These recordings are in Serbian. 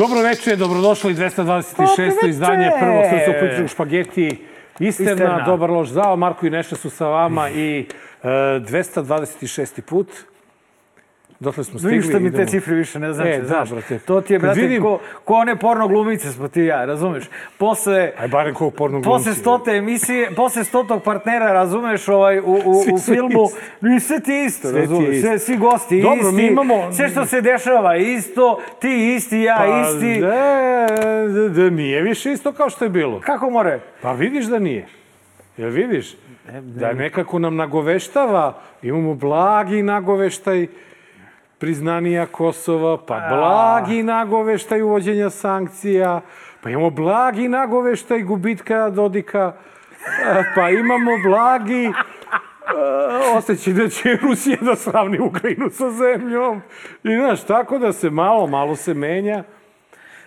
Dobro večer, dobrodošli 226. izdanje prvog srca uključenog špageti. Isterna, Isterna. dobar loš zao, Marko i Neša su sa vama i e, 226. put. Dotle smo stigli. Što mi te cifre više ne znači, E, da, znaš. brate. To ti je, brate, vidim- ko, ko one porno glumice smo ti ja, razumeš? Posle, Aj, barem kog porno posle glumci. stote emisije, posle stotog partnera, razumeš, ovaj, u, u, u filmu, i sve ti isto, Sve ti razumeš? isto. Sve, svi gosti Dobro, isti, mi imamo- sve što se dešava isto, ti isti, ja Pa, isti. Da, da, da nije više isto kao što je bilo. Kako more? Pa vidiš da nije. Jel vidiš? Da nekako nam nagoveštava, imamo blagi nagoveštaj priznanija Kosova, pa blagi nagoveštaj uvođenja sankcija, pa imamo blagi nagoveštaj gubitka Dodika, a, pa imamo blagi a, osjećaj da će Rusija da sravni Ukrajinu sa zemljom. I znaš, tako da se malo, malo se menja.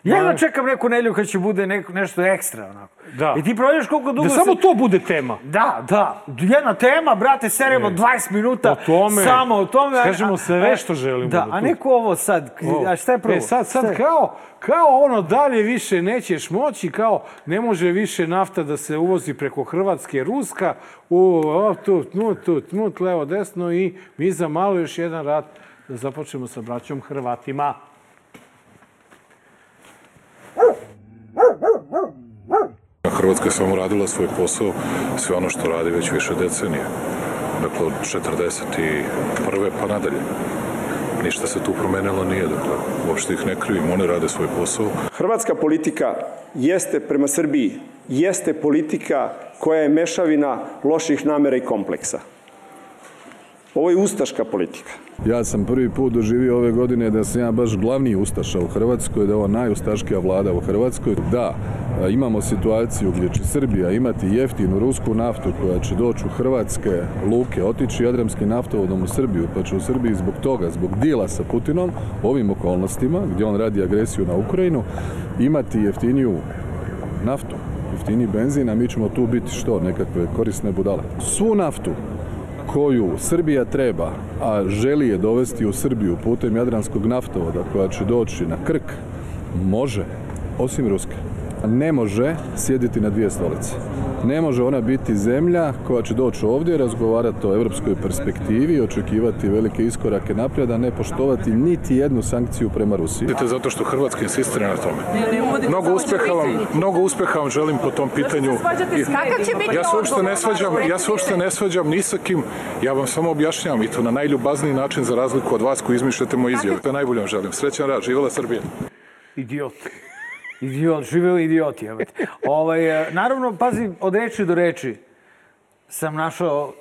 Ja jedva čekam neku nelju kad će bude neko, nešto ekstra, onako. Da. I ti prođeš koliko dugo Da se... samo to bude tema. Da, da. Jedna tema, brate, seremo 20 minuta. O tome. Samo o tome. a- Kažemo a- sve što želimo Da, da a neko ovo sad. O, A šta je prvo? E sad, sad je? kao, kao ono dalje više nećeš moći, kao ne može više nafta da se uvozi preko Hrvatske, Ruska, u, o, tu, tu, tu, tu, levo, desno i mi za malo još jedan rat da započnemo sa braćom Hrvatima. Hrvatska je samo radila svoj posao, sve ono što radi već više decenije. Dakle, od 41. pa nadalje. Ništa se tu promenilo nije, dakle, uopšte ih ne krivim, one rade svoj posao. Hrvatska politika jeste prema Srbiji, jeste politika koja je mešavina loših namera i kompleksa. Ovo je ustaška politika. Ja sam prvi put doživio ove godine da sam ja baš glavni ustaša u Hrvatskoj, da je ovo najustaškija vlada u Hrvatskoj. Da, imamo situaciju gdje će Srbija imati jeftinu rusku naftu koja će doći u hrvatske luke, otići Jadranskim naftovodom u Srbiju, pa će u Srbiji zbog toga, zbog dila sa Putinom, ovim okolnostima, gdje on radi agresiju na Ukrajinu, imati jeftiniju naftu, jeftiniji benzin, a mi ćemo tu biti što, nekakve korisne budale. Svu naftu koju Srbija treba, a želi je dovesti u Srbiju putem Jadranskog naftovoda koja će doći na Krk, može, osim Ruske. Ne može sjediti na dvije stolice. Ne može ona biti zemlja koja će doći ovdje, razgovarati o europskoj perspektivi, očekivati velike iskorake naprijed, a ne poštovati niti jednu sankciju prema Rusiji. Vidite, zato što Hrvatska insistira na tome. Mnogo uspeha vam, mnogo uspeha vam želim po tom pitanju. Ja se uopšte ne svađam, ja se uopšte ne svađam ni sa kim. Ja vam samo objašnjavam i to na najljubazniji način za razliku od vas koji izmišljate moje izjave. To najbolje vam želim. Srećan rad, živjela Srbija. Idiot. Idiot, živeo idioti. Ovaj, e, naravno, pazi, od reči do reči sam našao,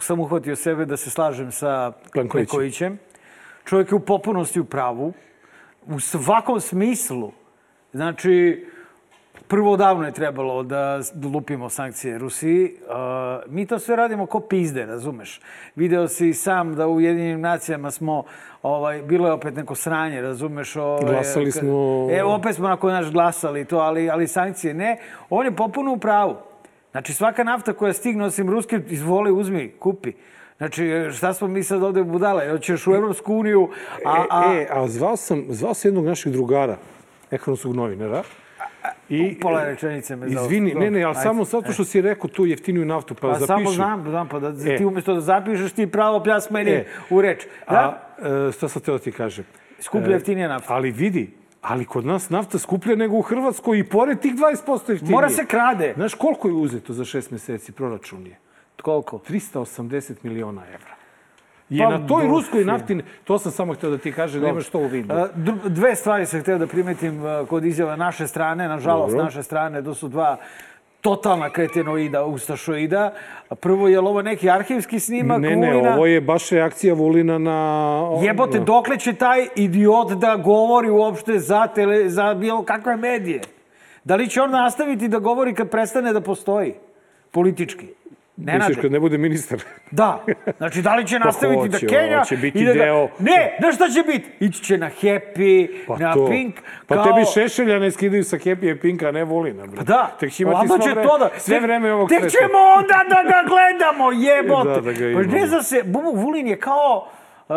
sam uhvatio sebe da se slažem sa Plenkovićem. Plenkovićem. Čovjek je u potpunosti u pravu. U svakom smislu. Znači, prvo davno je trebalo da da lupimo sankcije Rusiji. Uh, mi to sve radimo ko pizde, razumeš? Video si sam da u Jedinim nacijama smo, ovaj, bilo je opet neko sranje, razumeš? Ovaj, Glasali smo- E, opet smo nakon naš glasali to, ali, ali sankcije ne. On je potpuno u pravu. Znači, svaka nafta koja stigne osim Ruske, izvoli, uzmi, kupi. Znači, šta smo mi sad ovde budale? Hoćeš u Evropsku uniju, a... a... E, e, a zvao sam, zvao sam jednog naših drugara, ekonomskog novinara, I, Pola rečenice me zaostalo. Izvini, ne, ne, ali Ajde. samo zato što si rekao tu jeftiniju naftu, pa, Pa zapiši. samo znam, znam, pa da E. ti umjesto da zapišeš ti pravo pljas meni E. u reč. Da? A, e, šta sam teo ti kažem? Skuplja E, jeftinija nafta. Ali vidi, ali kod nas nafta skuplja nego u Hrvatskoj i pored tih 20% jeftinije. Mora se krade. Znaš koliko je uzeto za šest meseci proračun je? Koliko? 380 miliona evra. Je Pa, na toj ruskoj nafti, to sam samo htio da ti kažem, nemaš to u vidu. Dve stvari sam htio da primetim kod izjava naše strane, nažalost Dobro. naše strane, to su dva totalna kretenoida, ustašoida. Prvo, je li ovo neki arhivski snimak Ne, ne, Vulina? ovo je baš reakcija Vulina na... Jebote, dokle će taj idiot da govori uopšte za, tele, za bilo kakve medije? Da li će on nastaviti da govori kad prestane da postoji? Politički. Nenade. Misliš kad ne bude ministar? Da. Znači, da li će nastaviti hoće, da Kenja... hoće biti i da ga- deo- Ne, znaš šta će biti? Ići će na Happy, na Pink. Pa kao... tebi Šešelja ne skidaju sa Happy Pinka, a ne Vulina. Bre. Pa da. Tek će imati vreme, to da... sve vreme ovog Tek sveta. ćemo onda da ga gledamo, jebote. Da, da ga Pa imamo. ne zna se, Bubu Vulin je kao... Uh,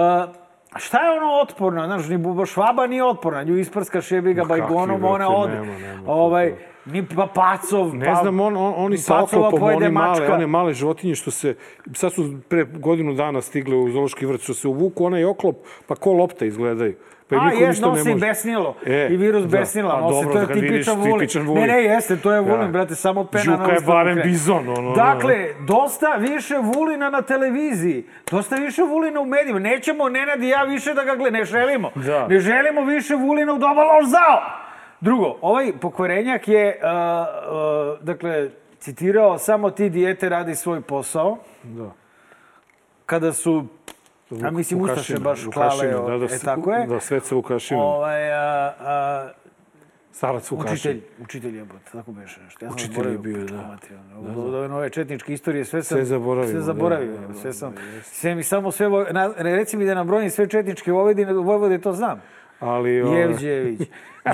šta je ono otporno? Znaš, ni Buba Švaba nije otporna. Nju isprska šebiga Ma kakvi, bajgonom, ona ode. nema, nema ovaj. Ni pa Pacov. Ne pa, znam, on, on, oni sa oklopom, one male, mačka. one male životinje što se, sad su pre godinu dana stigle u zoološki vrt, što se uvuku, onaj oklop, pa ko lopta izgledaju. Pa A, jes, ne nosi i može. besnilo. E, I virus da. besnila Pa nosi. dobro, to je vidiš tipičan vulin. tipičan vulin. Ne, ne, jeste, to je vulin, Da. brate, samo pena Đuka na je ustavu barem bizon, ono, ono. Dakle, dosta više vulina na televiziji. Dosta više vulina u medijima. Nećemo, Nenad i ja, više da ga gledamo. Ne želimo. Da. Ne želimo više vulina u doba loš zao. Drugo, ovaj pokvarenjak je, uh, uh, dakle, citirao samo ti dijete radi svoj posao. Da. Kada su, a mislim, Ustaše Vukašina, baš Vukašina, klale. Da, da, e, tako je. Da, Sveca Vukašina. Ovaj, a, a, Starac Vukašin. Učitelj, učitelj je, tako beše nešto. Ja sam Učitelj je bio, da. materijalna. Od ove nove četničke istorije sve sam... Sve zaboravio, Sve da, zaboravio, da, da, sve sam... da, Sve mi samo sve... Na, reci mi da nabrojim sve četničke Vojvodine, Vojvode to znam. Ali, ovaj, Jevđević,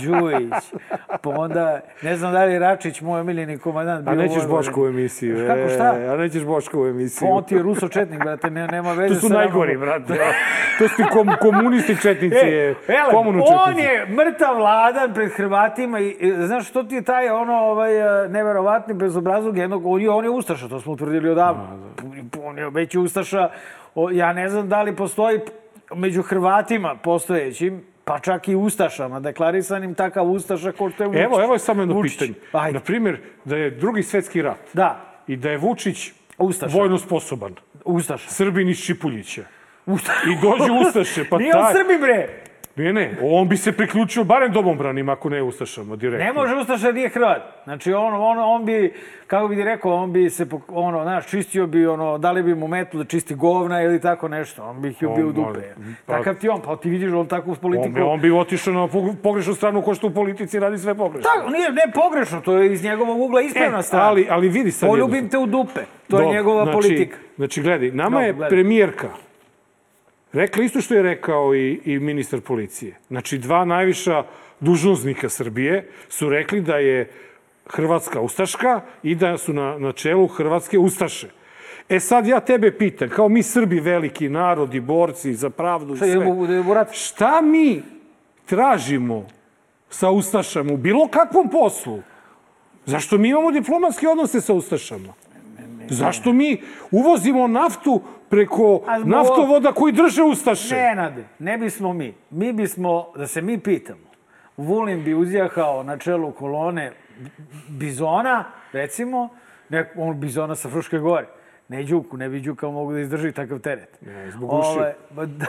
Đujić, pa onda, ne znam da li Račić, moj omiljeni komandant, A nećeš Vojvodin. Boškovu emisiju. Kako, šta? E, a nećeš Boškovu emisiju. Pa on ti je Ruso četnik, brate, ne, nema veze To su sa najgori, brate. To su ti kom, komunisti četnici, E, ele, komunu on četnici. je mrtav vladan pred Hrvatima i, i znaš što ti je taj ono ovaj e, neverovatni bezobrazluk jednog on je on je ustaša to smo utvrdili odavno. On je već ustaša. O, ja ne znam da li postoji među Hrvatima postojećim pa čak i ustašama, deklarisanim takav ustaša ko što je Vučić. Evo, evo je samo jedno Vučić. pitanje. Ajde. Na primjer, da je drugi svetski rat Da, i da je Vučić Ustaša. vojno sposoban, ustaša. Srbin iz Čipuljića, Usta... i dođe Ustaše, pa Nije on taj... Srbi, bre! Ne, ne, on bi se priključio barem domobranima, ako ne Ustašama, direktno. Ne može Ustaša da nije Hrvat. Znači, on, on, on bi, kako bi ti rekao, on bi se, ono, znaš, čistio bi, ono, dali bi mu metlu da čisti govna ili tako nešto. On bi ih On bio u dupe. pa- Takav ti on, pa ti vidiš on takvu politiku. On bi, on bi otišao na pog- pogrešnu stranu, ko što u politici radi sve pogrešno. Tako, nije, ne pogrešno, to je iz njegovog ugla ispravna E, strana. ali, ali vidi sad Poljubim te u dupe. To je Dobro, njegova znači, politika. Znači, gledaj, nama Dobro, je gledaj. premijerka rekla isto što je rekao i, i ministar policije. Znači, dva najviša dužnosnika Srbije su rekli da je Hrvatska ustaška i da su na, na čelu Hrvatske ustaše. E sad ja tebe pitam, kao mi Srbi veliki narodi, borci za pravdu i sve, rat? šta mi tražimo sa Ustašama u bilo kakvom poslu? Zašto mi imamo diplomatske odnose sa Ustašama? Zašto mi uvozimo naftu preko A naftovoda koji drže Ustaše? Nenade, ne bismo mi. Mi bismo, da se mi pitamo, Vulin bi uzjahao na čelu kolone Bizona, recimo, nek, on Bizona sa Fruške gore. Ne Đuku, ne bi Đuka mogu da izdrži takav teret. Ne, zbog ušiju. Ove, ba, da,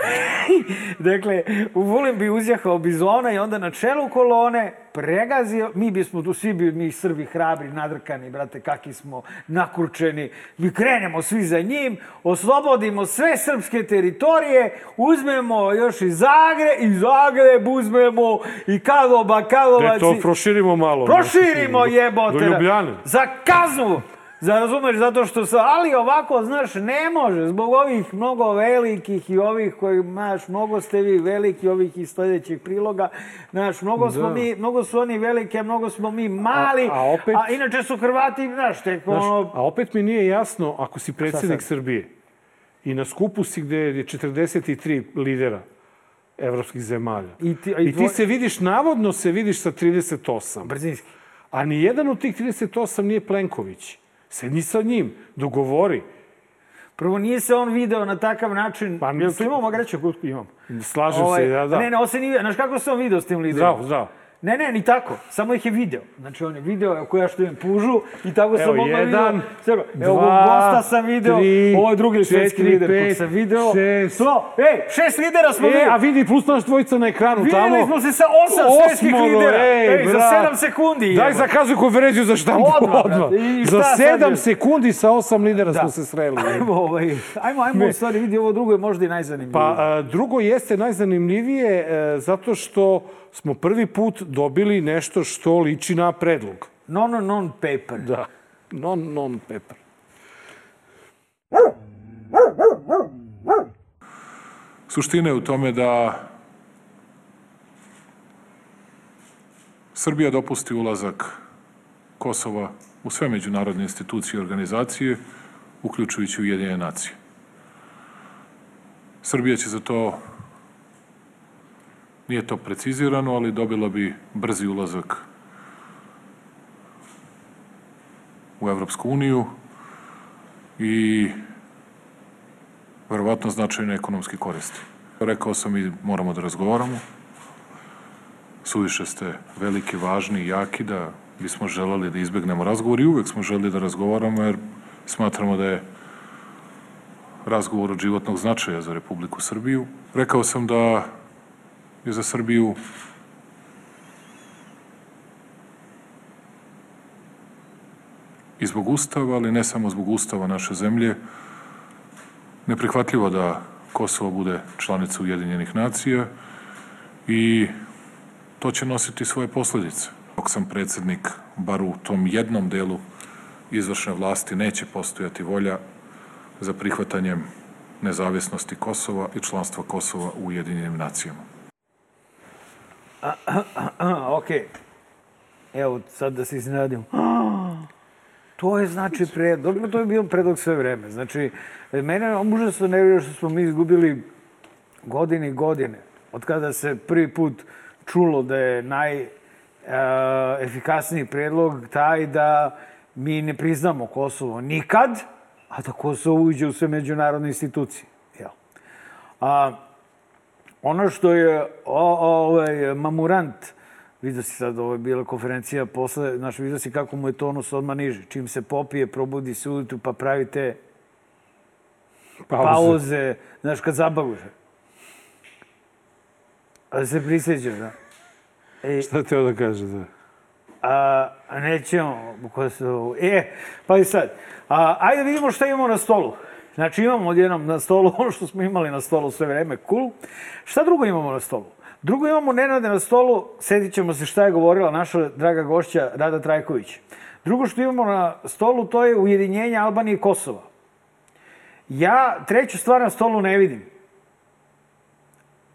dakle, u Vulin bi uzjahao Bizona i onda na čelu kolone pregazio, mi bismo tu svi bi mi Srbi hrabri, nadrkani, brate, kakvi smo nakurčeni. Mi krenemo svi za njim, oslobodimo sve srpske teritorije, uzmemo još i Zagreb, i Zagreb uzmemo, i Kadoba, Da Kadovac. to i- proširimo malo. Proširimo jebote. Do Ljubljane. Za kaznu. Za razumeš, zato što sa, ali ovako, znaš, ne može, zbog ovih mnogo velikih i ovih koji, znaš, mnogo ste vi veliki, ovih iz sledećeg priloga, znaš, mnogo, smo Da. mi, mnogo su oni veliki, a mnogo smo mi mali, A- a opet- a inače su Hrvati, znaš, tek Znaš, ono, a opet mi nije jasno, ako si predsjednik? Srbije i na skupu si gde je 43 lidera evropskih zemalja. I ti- a I i ti se vidiš, navodno se vidiš sa 38. brzinski. A ni jedan od tih 38 nije Plenković. Sedni sa njim, dogovori. Prvo, nije se on video na takav način, Pa, jel tu imamo greću kutku? Imamo. Slažem Ovaj, se, da, da. Ne, ne, on se nije, znaš kako se on video s tim liderom? Zdravo, zdravo. Ne, ne, ni tako. Samo ih je video. Znači, on je video, ako ja što im pužu, i tako sam Evo, odmah jedan, video. Evo, ovog dva, gosta sam video, tri, ovo je drugi svetski lider pet, sam video. šest. To, ej, šest lidera smo E, videli. a vidi, plus naš dvojica na ekranu tamo. Videli smo se sa osam svetskih lidera. ej, Ej, za sedam sekundi. Daj zakazuj konferenciju za štampu Odmah, odmah. Za sedam sekundi sa osam lidera smo se sreli. Ajmo, ovaj, ajmo, ajmo, u stvari, vidi, ovo drugo je možda i najzanimljivije. Pa a, drugo jeste najzanimljivije e, zato što smo prvi put dobili nešto što liči na predlog. Non, non, non paper. Da. Non, non paper. Suština je u tome da Srbija dopusti ulazak Kosova u sve međunarodne institucije i organizacije, uključujući Ujedinjene nacije. Srbija će za to Nije to precizirano, ali dobila bi brzi ulazak u Evropsku uniju i verovatno značajne ekonomske koristi. Rekao sam i moramo da razgovaramo. Suviše ste veliki, važni i jaki da bismo želeli da izbegnemo razgovor i uvek smo želeli da razgovaramo jer smatramo da je razgovor od životnog značaja za Republiku Srbiju. Rekao sam da je za Srbiju i zbog Ustava, ali ne samo zbog Ustava naše zemlje, neprihvatljivo da Kosovo bude članica Ujedinjenih nacija i to će nositi svoje posledice. Dok sam predsednik, bar u tom jednom delu izvršne vlasti, neće postojati volja za prihvatanjem nezavisnosti Kosova i članstva Kosova u Ujedinjenim nacijama. ok. Evo, sad da se iznenadim. To je znači predlog, to je bio predlog sve vreme. Znači, mene užasno nervira što smo mi izgubili godine i godine. Od kada se prvi put čulo da je naj efikasniji predlog taj da mi ne priznamo Kosovo nikad, a da Kosovo uđe u sve međunarodne institucije. Jel? A, ono što je o, o, ovaj, Mamurant, vidio si sad, ovo je bila konferencija posle, znaš, vidio si kako mu je tonus odmah niži. Čim se popije, probudi se ujutru, pa pravi te pauze, pauze znaš, kad zabavuže. A da se prisjećaš, da. E, Šta te da kaže, da? A, a nećemo, ko se E, pa i sad, a, ajde vidimo šta imamo na stolu. Znači imamo odjednom na stolu ono što smo imali na stolu sve vreme, cool. Šta drugo imamo na stolu? Drugo imamo Nenade na stolu, sedit ćemo se šta je govorila naša draga gošća Rada Trajković. Drugo što imamo na stolu to je ujedinjenje Albanije i Kosova. Ja treću stvar na stolu ne vidim.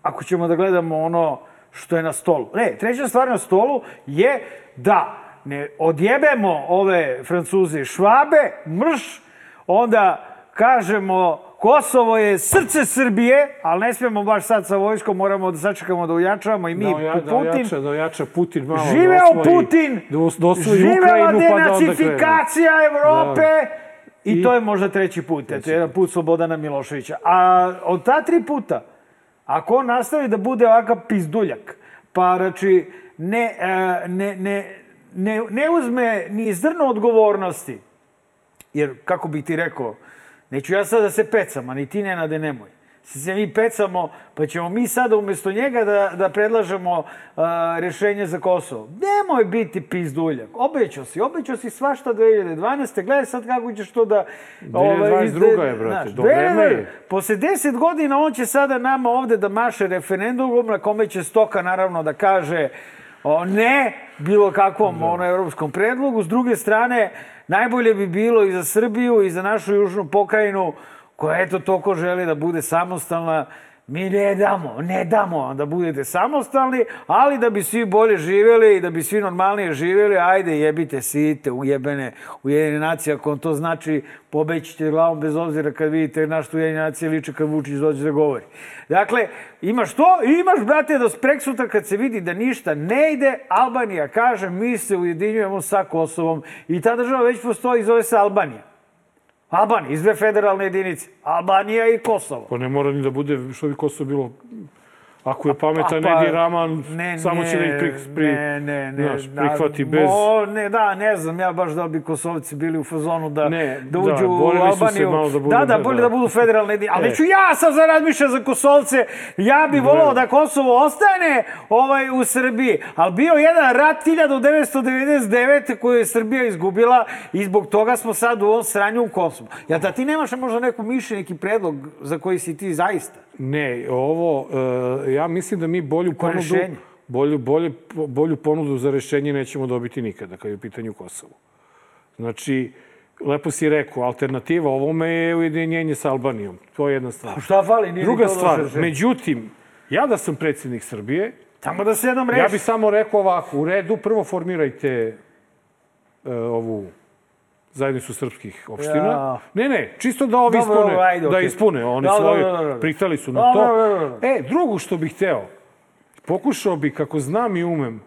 Ako ćemo da gledamo ono što je na stolu. Ne, treća stvar na stolu je da ne odjebemo ove Francuze švabe, mrš, onda kažemo Kosovo je srce Srbije, ali ne smijemo baš sad sa vojskom, moramo da sačekamo da ojačavamo i mi da oja, Putin. Da ojača, da ojača Putin malo. Živeo da osvoji, Putin! Da osvoji Živela Ukrajinu, pa da denacifikacija Evrope! Da. I, I to je možda treći put. Eto, jedan put Slobodana Miloševića. A od ta tri puta, ako on nastavi da bude ovakav pizduljak, pa znači ne, ne, ne, ne, ne uzme ni zrno odgovornosti, jer kako bih ti rekao, neću ja sad da se pecam, a ni ti Nenade nemoj. Se mi pecamo, pa ćemo mi sada umesto njega da, da predlažemo uh, rešenje za Kosovo. Nemoj biti pizduljak. Obećao si, obećao si svašta 2012. Gledaj sad kako ćeš to da... 2022. Ovaj, je, brate, do vreme je. Posle 10 godina on će sada nama ovde da maše referendumom na kome će stoka naravno da kaže o, ne bilo kakvom da. ono evropskom predlogu. S druge strane, najbolje bi bilo i za Srbiju i za našu južnu pokrajinu koja eto toko želi da bude samostalna, mi ne damo, ne damo da budete samostalni, ali da bi svi bolje živeli i da bi svi normalnije živeli, ajde jebite site, ujebene, ujedine nacije, ako vam to znači pobećite glavom bez obzira kad vidite na što ujedine nacije liče kad Vučić dođe da govori. Dakle, imaš to i imaš, brate, da sprek sutra kad se vidi da ništa ne ide, Albanija kaže mi se ujedinjujemo sa Kosovom i ta država već postoji, zove se Albanija. Albanija, iz dve federalne jedinice. Albanija i Kosovo. Pa ne mora ni da bude, što bi Kosovo bilo Ako je pametan pa, Edi Raman, ne, samo će da ih pri, pri, ne, ne, ne, znaš, prihvati da, bez... O, ne, da, ne znam, ja baš da bi Kosovci bili u fazonu da, ne, da uđu da, u Albaniju. Malo da, budu, da, da, bolje da, da budu federalne jedinice. Ali e. ću ja sad za razmišljati za Kosovce. Ja bih volao da Kosovo ostane ovaj, u Srbiji. Ali bio jedan rat 1999. koju je Srbija izgubila i zbog toga smo sad u ovom sranju u Kosovo. Ja da ti nemaš možda neku mišljenje, neki predlog za koji si ti zaista? Ne, ovo, uh, ja mislim da mi bolju ponudu, bolju, bolju, bolju ponudu za rešenje nećemo dobiti nikada kad je u pitanju Kosovo. Znači, lepo si rekao, alternativa ovome je ujedinjenje sa Albanijom. To je jedna stvar. A šta fali? Nije Druga stvar, međutim, ja da sam predsednik Srbije, Tamo da se jednom reši. Ja bih samo rekao ovako, u redu, prvo formirajte uh, ovu zajednicu srpskih opština. Ja. Ne, ne, čisto da ovi dobro, ispune, ajde, da ispune. Oni da, svoje, da. pristali su na to. Da, da, da, da. E, drugo što bih hteo, pokušao bi, kako znam i umem,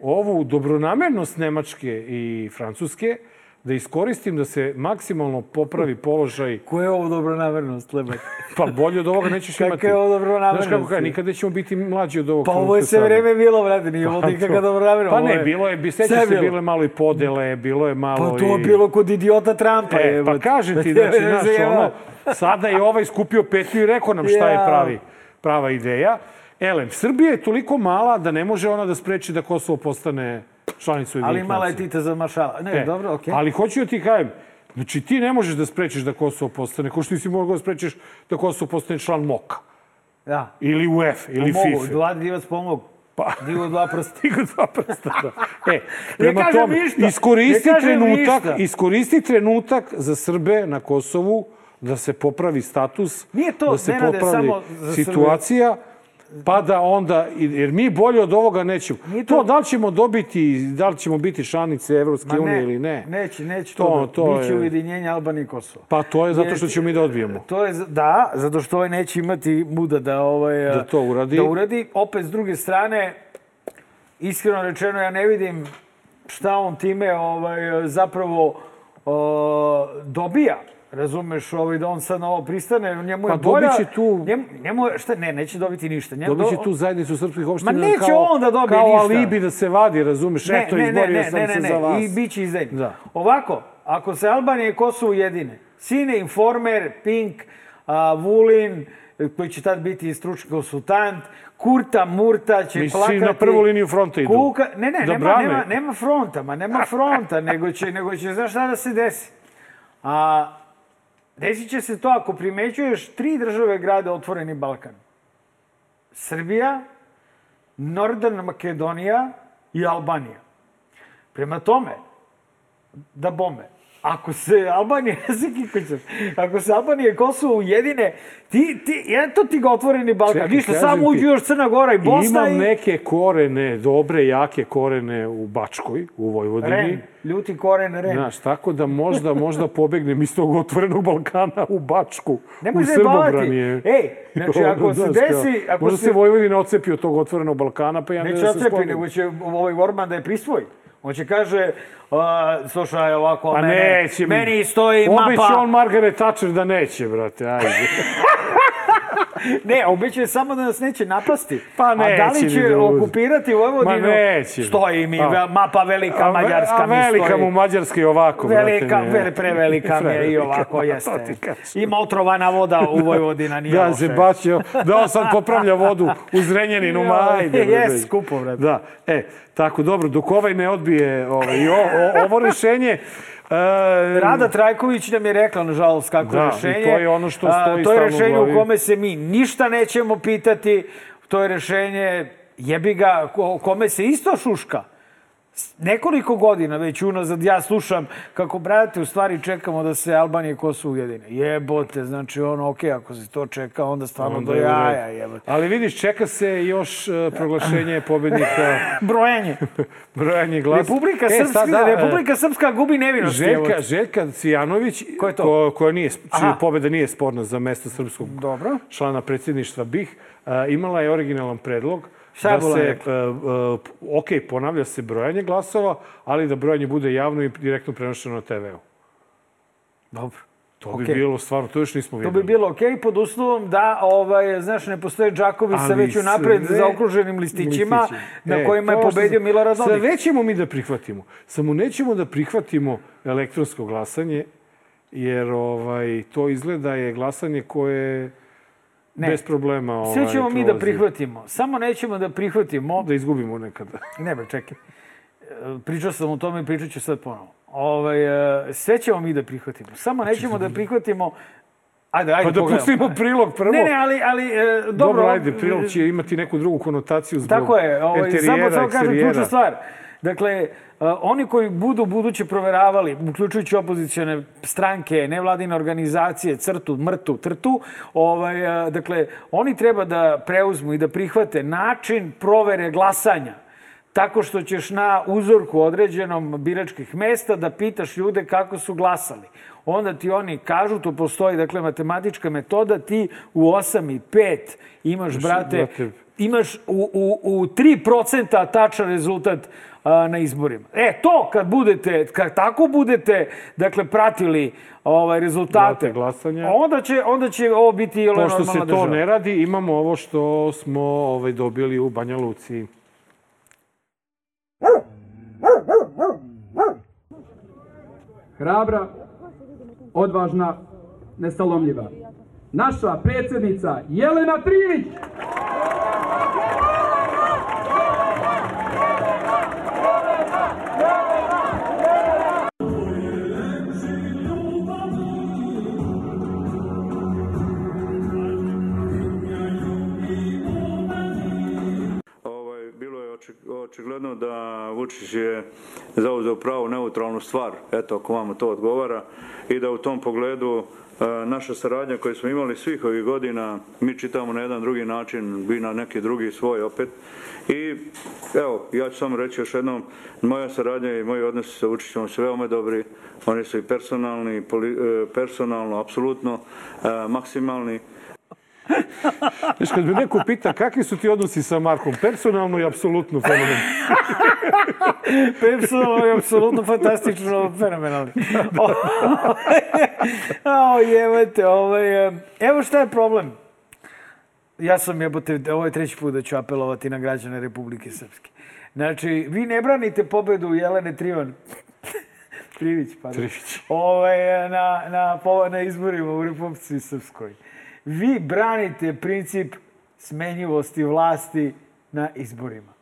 ovu dobronamernost Nemačke i Francuske da iskoristim da se maksimalno popravi položaj. Ko je ovo dobronamernost, Lebak? Pa bolje od ovoga nećeš imati. Kako je ovo dobronamernost? Znaš kako kaže, nikad nećemo biti mlađi od ovog Pa ovo je sve vreme bilo, brate, nije ovo Pa nikakva to- dobronamernost. Pa ovo ne, bilo je, sećaš se, bilo. bilo je malo i podele, bilo je malo Pa to je i... bilo kod idiota Trumpa. E, pa kažem ti, znači, znaš, ono, sada je ovaj skupio petlju i rekao nam šta je pravi, prava ideja. Elem, Srbija je toliko mala da ne može ona da spreči da Kosovo postane članica Ali mala je. Tita za maršala. Ne, E, dobro, okej. Ali hoću da ti kažem, znači ti ne možeš da sprečiš da Kosovo postane, ko što nisi mogao da sprečiš da Kosovo postane član MOK-a Da. ili UEFA ili Mogu, FIFA. Vladi Divac pomogu. Pa, Divo dva prsta. Stigu dva prsta. Da. E, prema tome, ništa. iskoristi trenutak, ništa. iskoristi trenutak za Srbe na Kosovu da se popravi status, Nije to, da se Nenade, popravi situacija, pa da onda, jer mi bolje od ovoga nećemo. Nije to... to- da li ćemo dobiti, da li ćemo biti članice Evropske unije ili ne, Neće, neće To- to. to Biće je- ujedinjenje Albanije i Kosova. pa to je zato što ćemo mi da odbijemo. To je, da, zato što ovaj neće imati muda da, ovaj, Da to uradi. Da uradi. Opet, s druge strane, iskreno rečeno, ja ne vidim šta on time ovaj, zapravo o, dobija. Razumeš, ovaj, da on sad na ovo pristane, njemu je Pa bolja... će tu- Njemu, njemu je, šta, ne, neće dobiti ništa. Njemu, Dobit će do- tu zajednicu srpskih opština neće kao, on da dobije kao ništa. alibi da se vadi, razumeš? Ne, Eto, ne, ne, izborio ne, sam ne, se ne, za vas. I bit će izdajnik. Da. Ovako, ako se Albanija i Kosovo ujedine, Sine, Informer, Pink, a, Vulin, koji će tad biti stručni konsultant, Kurta, Murta će Misliš, plakati... na prvu liniju fronta idu? Kuka, ne, ne, Da nema, brane? nema, nema fronta, ma nema fronta, nego će, nego će, znaš šta da se desi? A, desit će se to ako primećuješ tri države grade Otvoreni Balkan. Srbija, Nordan Makedonija i Albanija. Prema tome, da bome, ako se Albanija, ako se Albanija i Kosovo ujedine, ti, ti, eto ti ga otvoreni Balkan. Čekaj, Ništa, samo uđu još Crna Gora i Bosna Imam i... neke korene, dobre, jake korene u Bačkoj, u Vojvodini. Ren, ljuti koren, Ren. Znaš, tako da možda, možda pobegnem iz tog otvorenog Balkana u Bačku, Nemoj u. Srbobranije. Ej, znači, ako se desi- ako možda se- se Vojvodina ocepi od tog otvorenog Balkana, pa ja ne Neće da se ocepi, spomnim. nego će ovaj Orban da je prisvoji. On će kaže, a, slušaj, ovako, Pa mene, neće. meni stoji mapa... on Margaret Thatcher da neće, brate, ajde. Ne, obećuje samo da nas neće napasti. Pa A da neće li će da okupirati Vojvodinu? Ma neće. Stoji mi, A. ve- mapa velika A Mađarska a mi velika stoji. mu Mađarska i ovako, Velika, brate. vele, prevelika mi je i ovako jeste. Ima otrovana voda u Vojvodina, nije Da, loše. se bacio, dao sam popravlja vodu u Zrenjaninu, ma ajde. Jes, skupo, brate. Da, e, tako, dobro, dok ovaj ne odbije ovaj, o, o, ovo rešenje, Rada Trajković nam je rekla, nažalost, kako Da, rešenje. to je ono što stoji To je rešenje u kome se mi ništa nećemo pitati. To je rešenje jebi ga, ko- kome se isto šuška. Nekoliko godina već unazad ja slušam kako, brate, u stvari čekamo da se Albanija i Kosovo ujedine. Jebote, znači ono, okej, ako se to čeka, onda stvarno Onda do jaja, jebote. Ali vidiš, čeka se još e, proglašenje pobednika, Brojanje. brojanje glasa. Republika, E, Srpska, sad da, e, Republika Srpska gubi nevinost. Željka. Željka Cijanović, Ko je to? Ko, koja nije, čija Aha. pobeda nije sporna za mesto srpskog Dobro. člana predsjedništva BiH, a, imala je originalan predlog Šta je da se, e, ok, ponavlja se brojanje glasova, ali da brojanje bude javno i direktno prenošeno na TV-u. Dobro. To bi Okej. bilo stvarno, to još nismo To videli. bi bilo okej pod uslovom da, ovaj, znaš, ne postoje džakovi sa već unapred sve- zaokruženim listićima listići. na E, kojima je to pobedio sam- Milorad Dodik. Sve ćemo mi da prihvatimo. Samo nećemo da prihvatimo elektronsko glasanje, jer ovaj, to izgleda je glasanje koje Ne. bez problema ovaj, Sve ćemo mi da prolazi. prihvatimo. Samo nećemo da prihvatimo... Da izgubimo nekada. Ne bre, čekaj. Pričao sam o tome i pričat ću sad ponovo. Ovaj, e, sve ćemo mi da prihvatimo. Samo nećemo da prihvatimo... Ajde, ajde, Pa da pogledamo. pustimo prilog prvo. Ne, ne, ali, ali e, dobro. Dobro, ajde, prilog će imati neku drugu konotaciju zbog Tako je, ovaj, samo, samo kažem ključnu stvar. Dakle, uh, oni koji budu buduće proveravali, uključujući opozicione stranke, nevladine organizacije, crtu, mrtu, trtu, ovaj, uh, dakle, oni treba da preuzmu i da prihvate način provere glasanja tako što ćeš na uzorku određenom biračkih mesta da pitaš ljude kako su glasali. Onda ti oni kažu, to postoji, dakle, matematička metoda, ti u 8 i 5 imaš, brate, imaš u, u, u 3% tačan rezultat a, na izborima. E, to kad budete, kad tako budete, dakle, pratili ovaj, rezultate, Date glasanje. onda će, onda će ovo biti ili Pošto normalna se to država. ne radi, imamo ovo što smo ovaj, dobili u Banja Luci. hrabra, odvažna, nestalomljiva. Naša predsjednica Jelena Trivić! Vučić je zauzeo pravu neutralnu stvar, eto ako vam to odgovara, i da u tom pogledu e, naša saradnja koju smo imali svih ovih godina, mi čitamo na jedan drugi način, bi na neki drugi svoj opet. I evo, ja ću samo reći još jednom, moja saradnja i moji odnosi sa Vučićem su veoma dobri, oni su i personalni, e, personalno, apsolutno, e, maksimalni. Znaš, kad me neko pita kakvi su ti odnosi sa Markom, personalno i apsolutno fenomen. Personalno je apsolutno fantastično, fenomenalni. o, jebate, ovaj, e, evo šta je problem. Ja sam jebote, ovo je treći put da ću apelovati na građane Republike Srpske. Znači, vi ne branite pobedu Jelene Trivan. Trivić, pardon. Trivić. Ovaj, na, na, po- na izborima u Republici Srpskoj. Vi branite princip smenjivosti vlasti na izborima.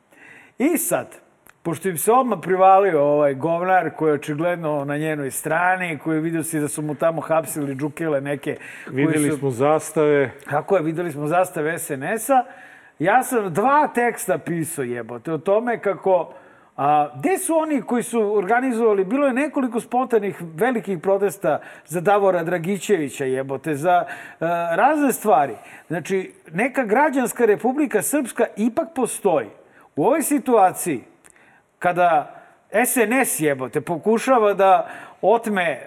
I sad, pošto im se odmah privalio ovaj govnar koji je očigledno na njenoj strani, koji vidio si da su mu tamo hapsili džukele neke. Videli su- smo zastave. Kako je, videli smo zastave SNS-a. Ja sam dva teksta pisao jebote o tome kako... A, gde su oni koji su organizovali, bilo je nekoliko spontanih velikih protesta za Davora Dragićevića jebote, za e, razne stvari. Znači, neka građanska republika Srpska ipak postoji. U ovoj situaciji, kada SNS jebote pokušava da otme e, e,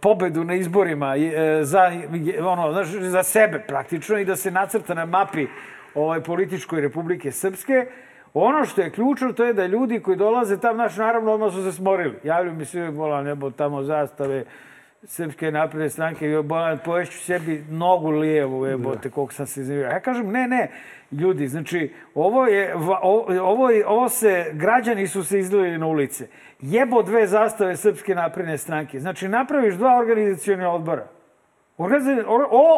pobedu na izborima e, za, ono, znaš, za sebe praktično i da se nacrta na mapi ovaj, političkoj Republike Srpske, ono što je ključno to je da ljudi koji dolaze tam, naš naravno odmah su se smorili. Javljaju mi se, bola nebo tamo zastave, Srpske napredne stranke, joj, bolan, poješću sebi nogu lijevu, jebote, koliko sam se iznervirao. Ja kažem, ne, ne, ljudi, znači, ovo je, ovo, je, ovo se, građani su se izlili na ulice. Jebo dve zastave Srpske napredne stranke. Znači, napraviš dva organizacijone odbora.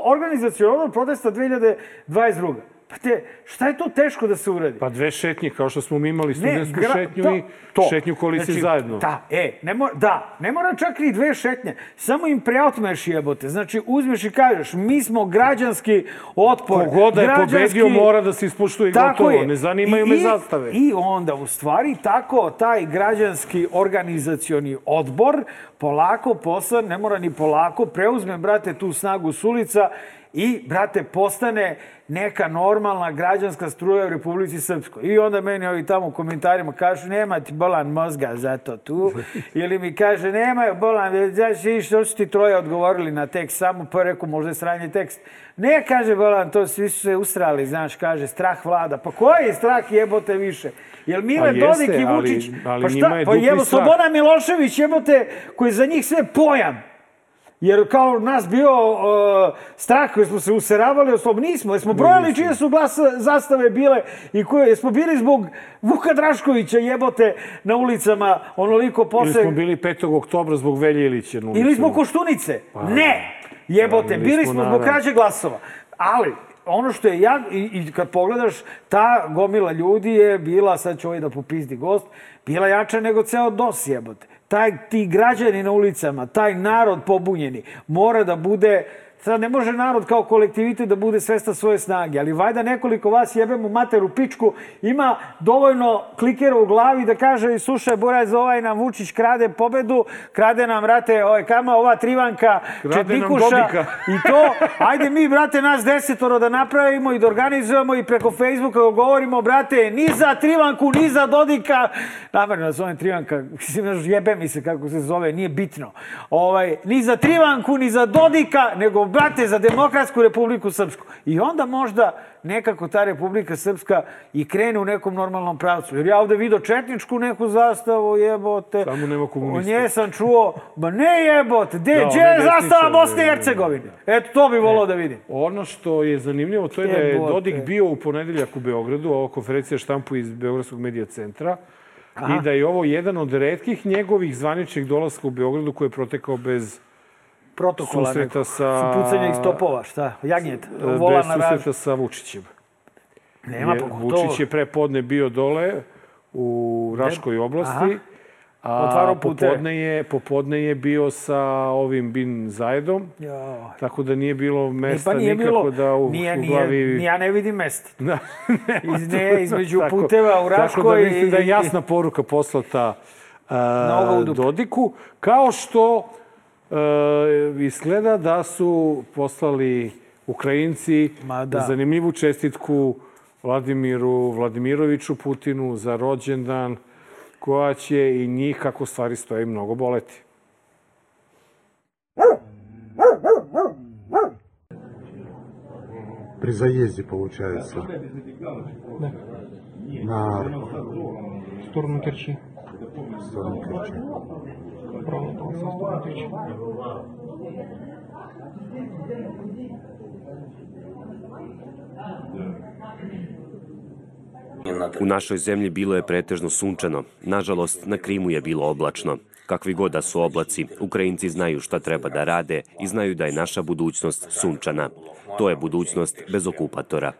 Organizacijone odbor protesta 2022. Pa te, šta je to teško da se uradi? Pa dve šetnje, kao što smo mi imali studentsku gra- šetnju to- i to. šetnju koalicije Znači, zajedno. Da, e, ne mora, da, ne mora čak ni dve šetnje. Samo im preotmeš jebote. Znači, uzmeš i kažeš, mi smo građanski otpor. Kogod da je građanski- pobedio mora da se ispoštuje Tako gotovo. je. Ne zanimaju I- me zastave. I onda, u stvari, tako taj građanski organizacioni odbor polako poslan, ne mora ni polako, preuzme, brate, tu snagu s ulica i, brate, postane neka normalna građanska struja u Republici Srpskoj. I onda meni ovi tamo u komentarima kažu, nema ti bolan mozga za to tu. Ili mi kaže, nema bolan, znaš, i što su ti troje odgovorili na tekst, samo pa rekao, možda je sranje tekst. Ne, kaže Bolan, to svi su se ustrali, znaš, kaže, strah vlada. Pa koji je strah jebote više? Jel Mile Pa Dodik i ali- Vučić? ali pa je Pa dupli jevo, strah. Slobodan Milošević jebote, koji je za njih sve pojam. Jer kao nas bio uh, strah koji smo se useravali od slobod. Nismo, jer smo brojali čije su glas, zastave bile i koje smo bili zbog Vuka Draškovića jebote na ulicama onoliko Ili posle... smo bili 5. oktobra zbog Velje Ilića. na Ili ulicama. zbog Koštunice. ne! Jebote, bili bili smo smo zbog krađe glasova. Ali, ono što je ja, i, i kad pogledaš, ta gomila ljudi je bila, sad će ovaj da popizdi gost, bila jača nego ceo DOS jebote. Taj, ti građani na ulicama, taj narod pobunjeni, mora da bude Sad ne može narod kao kolektivitet da bude svesta svoje snage, ali vajda nekoliko vas jebemo mater u pičku, ima dovoljno klikera u glavi da kaže slušaj, Buraz, ovaj nam Vučić krade pobedu, krade nam, brate, ovaj, kama, ova trivanka, Krade četnikuša i to, ajde mi, brate, nas desetoro da napravimo i da organizujemo i preko Facebooka da govorimo, brate, ni za trivanku, ni za Dodika, namerno da zovem trivanka, mislim, jebe mi se kako se zove, nije bitno, ovaj, ni za trivanku, ni za Dodika, nego brate, za demokratsku Republiku Srpsku. I onda možda nekako ta Republika Srpska i krene u nekom normalnom pravcu. Jer ja ovde vidio četničku neku zastavu, jebote. Samo nema komunista. O nje sam čuo, ba ne jebote, de, Da, je zastava Bosne i da, da, Hercegovine? Eto, to bi volao da vidim. Ono što je zanimljivo, to je da je. Dodik bio u ponedeljak u Beogradu, ova konferencija štampu iz Beogradskog medija centra, i da je ovo jedan od redkih njegovih zvaničnih dolaska u Beogradu koji je protekao bez Protokola susreta sa... Pucanje iz topova, šta? Jagnjet, e, vola na susreta sa Vučićem. Nema Jer pogotovo. Vučić je pre podne bio dole u Raškoj oblasti, a Otvarao popodne je, popodne je bio sa ovim Bin Zajedom, Joj. tako da nije bilo E, mesta pa nije nikako bilo, da u, nije, u nije, glavi... ja ne vidim mesta. Da, Iz, ne, između Tako- puteva u Tako da Raškoj mislim da je jasna poruka poslata uh. Dodiku, kao što izgleda da su poslali Ukrajinci Ma da. zanimljivu čestitku Vladimiru Vladimiroviću Putinu za rođendan koja će i njih, kako stvari stoje, mnogo boleti. При заезде, получается. На В сторону Керчи. сторону Керчи. В сторону Керчи. U našoj zemlji bilo je pretežno sunčano. Nažalost, na Krimu je bilo oblačno. Kakvi god da su oblaci, Ukrajinci znaju šta treba da rade i znaju da je naša budućnost sunčana. To je budućnost bez okupatora.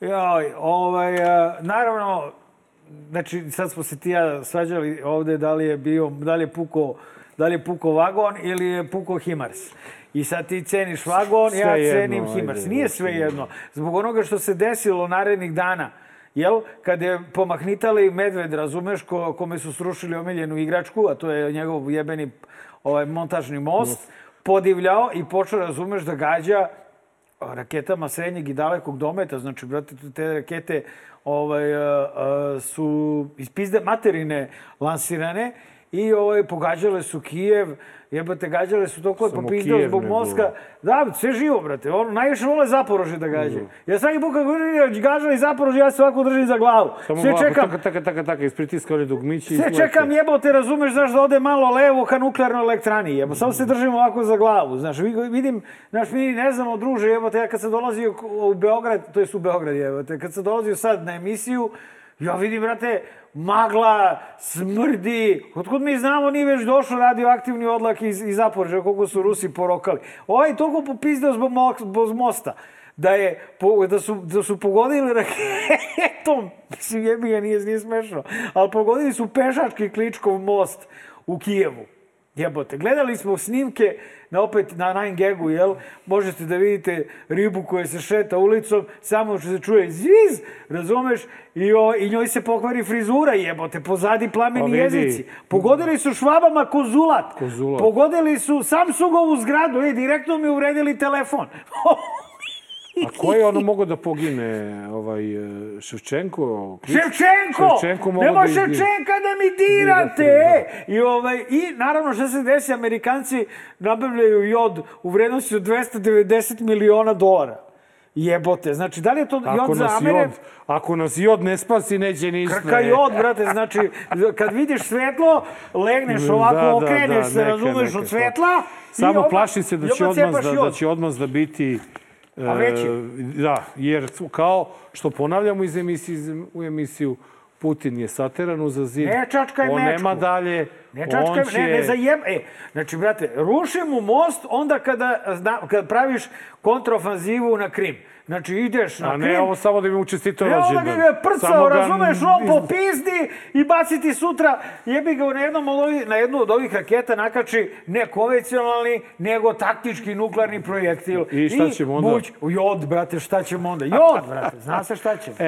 Joj, ovaj, a, naravno, znači sad smo se ti i ja svađali ovde da li je bio, da li je puko, da li je puko vagon ili je puko Himars. I sad ti ceniš vagon, ja Sve jedno, cenim ajde, Himars. Nije znači. sve jedno. Zbog onoga što se desilo narednih dana, jel? Kad je pomahnitali medved, razumeš, ko, kome su srušili omiljenu igračku, a to je njegov jebeni ovaj, montažni most, podivljao i počeo, razumeš, da gađa raketama srednjeg i dalekog dometa, znači, brate, te rakete ovaj, su iz pizde materine lansirane i ovaj, pogađale su Kijev, jebate, gađale su toliko je popizdao zbog Moska. Da, sve živo, brate. On najviše vole Zaporože da gađaju. Mhm. Ja svaki put kako vidim gađali Zaporože, ja se ovako držim za glavu. Samo sve čekam, Taka, taka, taka, taka, ispritiska oni dugmići sve čekam jebote, razumeš, znaš, da ode malo levo ka nuklearnoj elektrani, jebo. Samo se držim ovako za glavu, znaš, vi- vidim, znaš, mi ne znamo, druže, jebote, ja kad sam dolazio u Beograd, to je u Beograd, jebote, kad sam dolazio sad na emisiju, ja vidim, brate, magla, smrdi, otkud mi znamo, nije već došao radioaktivni odlak iz, iz Zaporeža, koliko su Rusi porokali. Ovaj toliko popizdeo zbog, zbog mosta, da, je, da, su, da su pogodili raketom, mislim, jebi ga, nije, nije smešno, ali pogodili su pešački Kličkov most u Kijevu. Jebote, gledali smo snimke na opet na 9 jel? Možete da vidite ribu koja se šeta ulicom, samo što se čuje zviz, razumeš? I, o, I njoj se pokvari frizura, jebote, pozadi plameni Pa jezici. Pogodili su švabama kozulat. Kozulat. Pogodili su Samsungovu zgradu, i direktno mi uvredili telefon. A ko je ono mogao da pogine? Ovaj, e, Ševčenko? Klič- Ševčenko! Ševčenko mogao Nemoj da izgine. Ševčenka da mi dirate! e! I, ovaj, I naravno što se desi, Amerikanci nabavljaju jod u vrednosti od 290 miliona dolara. Jebote, znači da li je to Ako jod za Amere? jod, ako nas jod ne spasi, neće ni Krka jod, brate, znači kad vidiš svetlo, legneš ovako, Da, da, okreneš da, se, neka, razumeš, neka, od svetla. i Samo plaši se da i će odmaz da, da će odmaz da biti A veći? e, da, jer kao što ponavljamo iz emisije u emisiju Putin je sateran uza zid. Ne čačkaj On mečku. nema dalje. Ne čačkaj, će... ne, ne zajem... E, znači, brate, ruši mu most onda kada, zna, kad praviš kontraofanzivu na Krim. Znači, ideš na A Krim... ne, ovo samo da bi mu čestitao Ne, onda rođendan. ga je prcao, razumeš, on iz- popizdi i baciti sutra, jebi ga na, jednom od ovih, na jednu od ovih raketa nakači ne konvencionalni, nego taktički nuklearni projektil. I šta ćemo onda? Buć, jod, brate, šta ćemo onda? Jod, brate, zna se šta ćemo.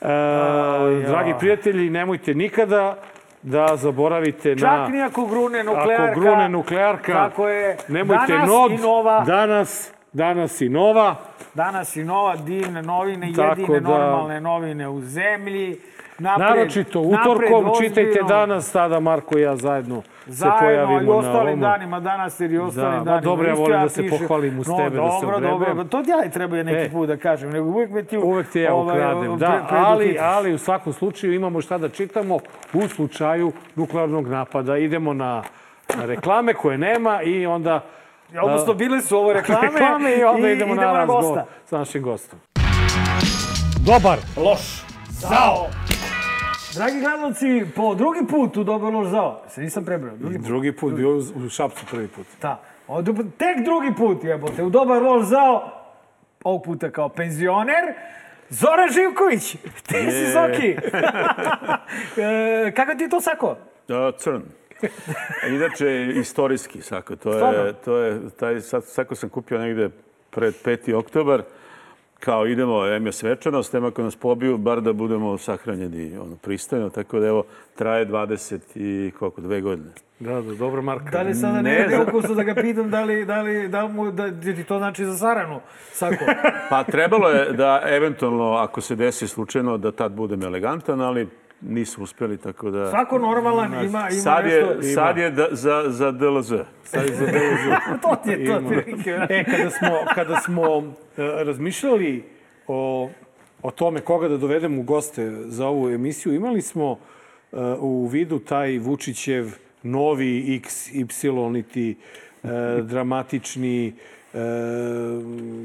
E, e, dragi prijatelji, nemojte nikada da zaboravite na... Čak ni ako grune nuklearka. Ako grune nuklearka, Tako je. nemojte Danas nod, i nova. danas danas i Nova. Danas i Nova, divne novine, Tako jedine da- normalne novine u zemlji. Napred, Naročito napred, utorkom, čitajte ozbiljno. danas, tada Marko i ja zajedno se Zajedno pojavimo i na ostalim ovom. danima, danas jer i ostalim Da, ma danima. dobro, ja volim da se pišem. pohvalim uz no, tebe, da se dobro, ogrebem. dobro, to ja i treba neki E. put da kažem, nego uvijek me ti... Uvek ti ja ovaj, ukradem, pre- da, ali, ali u svakom slučaju imamo šta da čitamo u slučaju nuklearnog napada. Idemo na na reklame koje nema i onda... Odnosno, bile su ovo reklame, reklame i onda idemo, na razgovor gosta. sa našim gostom. Dobar. Loš. Zao. Dragi gledalci, po drugi put u Dobar loš zao. Se nisam prebrao. Drugi put. Drugi put, bio u- Šapcu prvi put. Da. Od, tek drugi put, jebote, u Dobar loš zao. Ovog puta kao penzioner. Zoran Živković. Ti si Zoki. e, kako ti je to sako? Da, crn. Inače, istorijski sako. To Stvarno? je, to je, taj sako sam kupio negde pred 5. oktobar. Kao idemo, em je svečanost, em ako nas pobiju, bar da budemo sahranjeni ono, pristojno. Tako da evo, traje 20 i koliko, dve godine. Da, da, dobro Marka. Da li sada ne, Ne ukusno da ga pitam da li, da li, da li mu, da, da ti to znači za Saranu, sako? Pa trebalo je da eventualno, ako se desi slučajno, da tad budem elegantan, ali nisu uspjeli, tako da... Svako normalan ima, ima sad nešto... je, sad je da, za, za DLZ. Sad je za DLZ. to ti je to. Ima. otprilike. E, kada smo, kada smo e, razmišljali o, o tome koga da dovedemo u goste za ovu emisiju, imali smo e, u vidu taj Vučićev novi XY, niti e, dramatični e,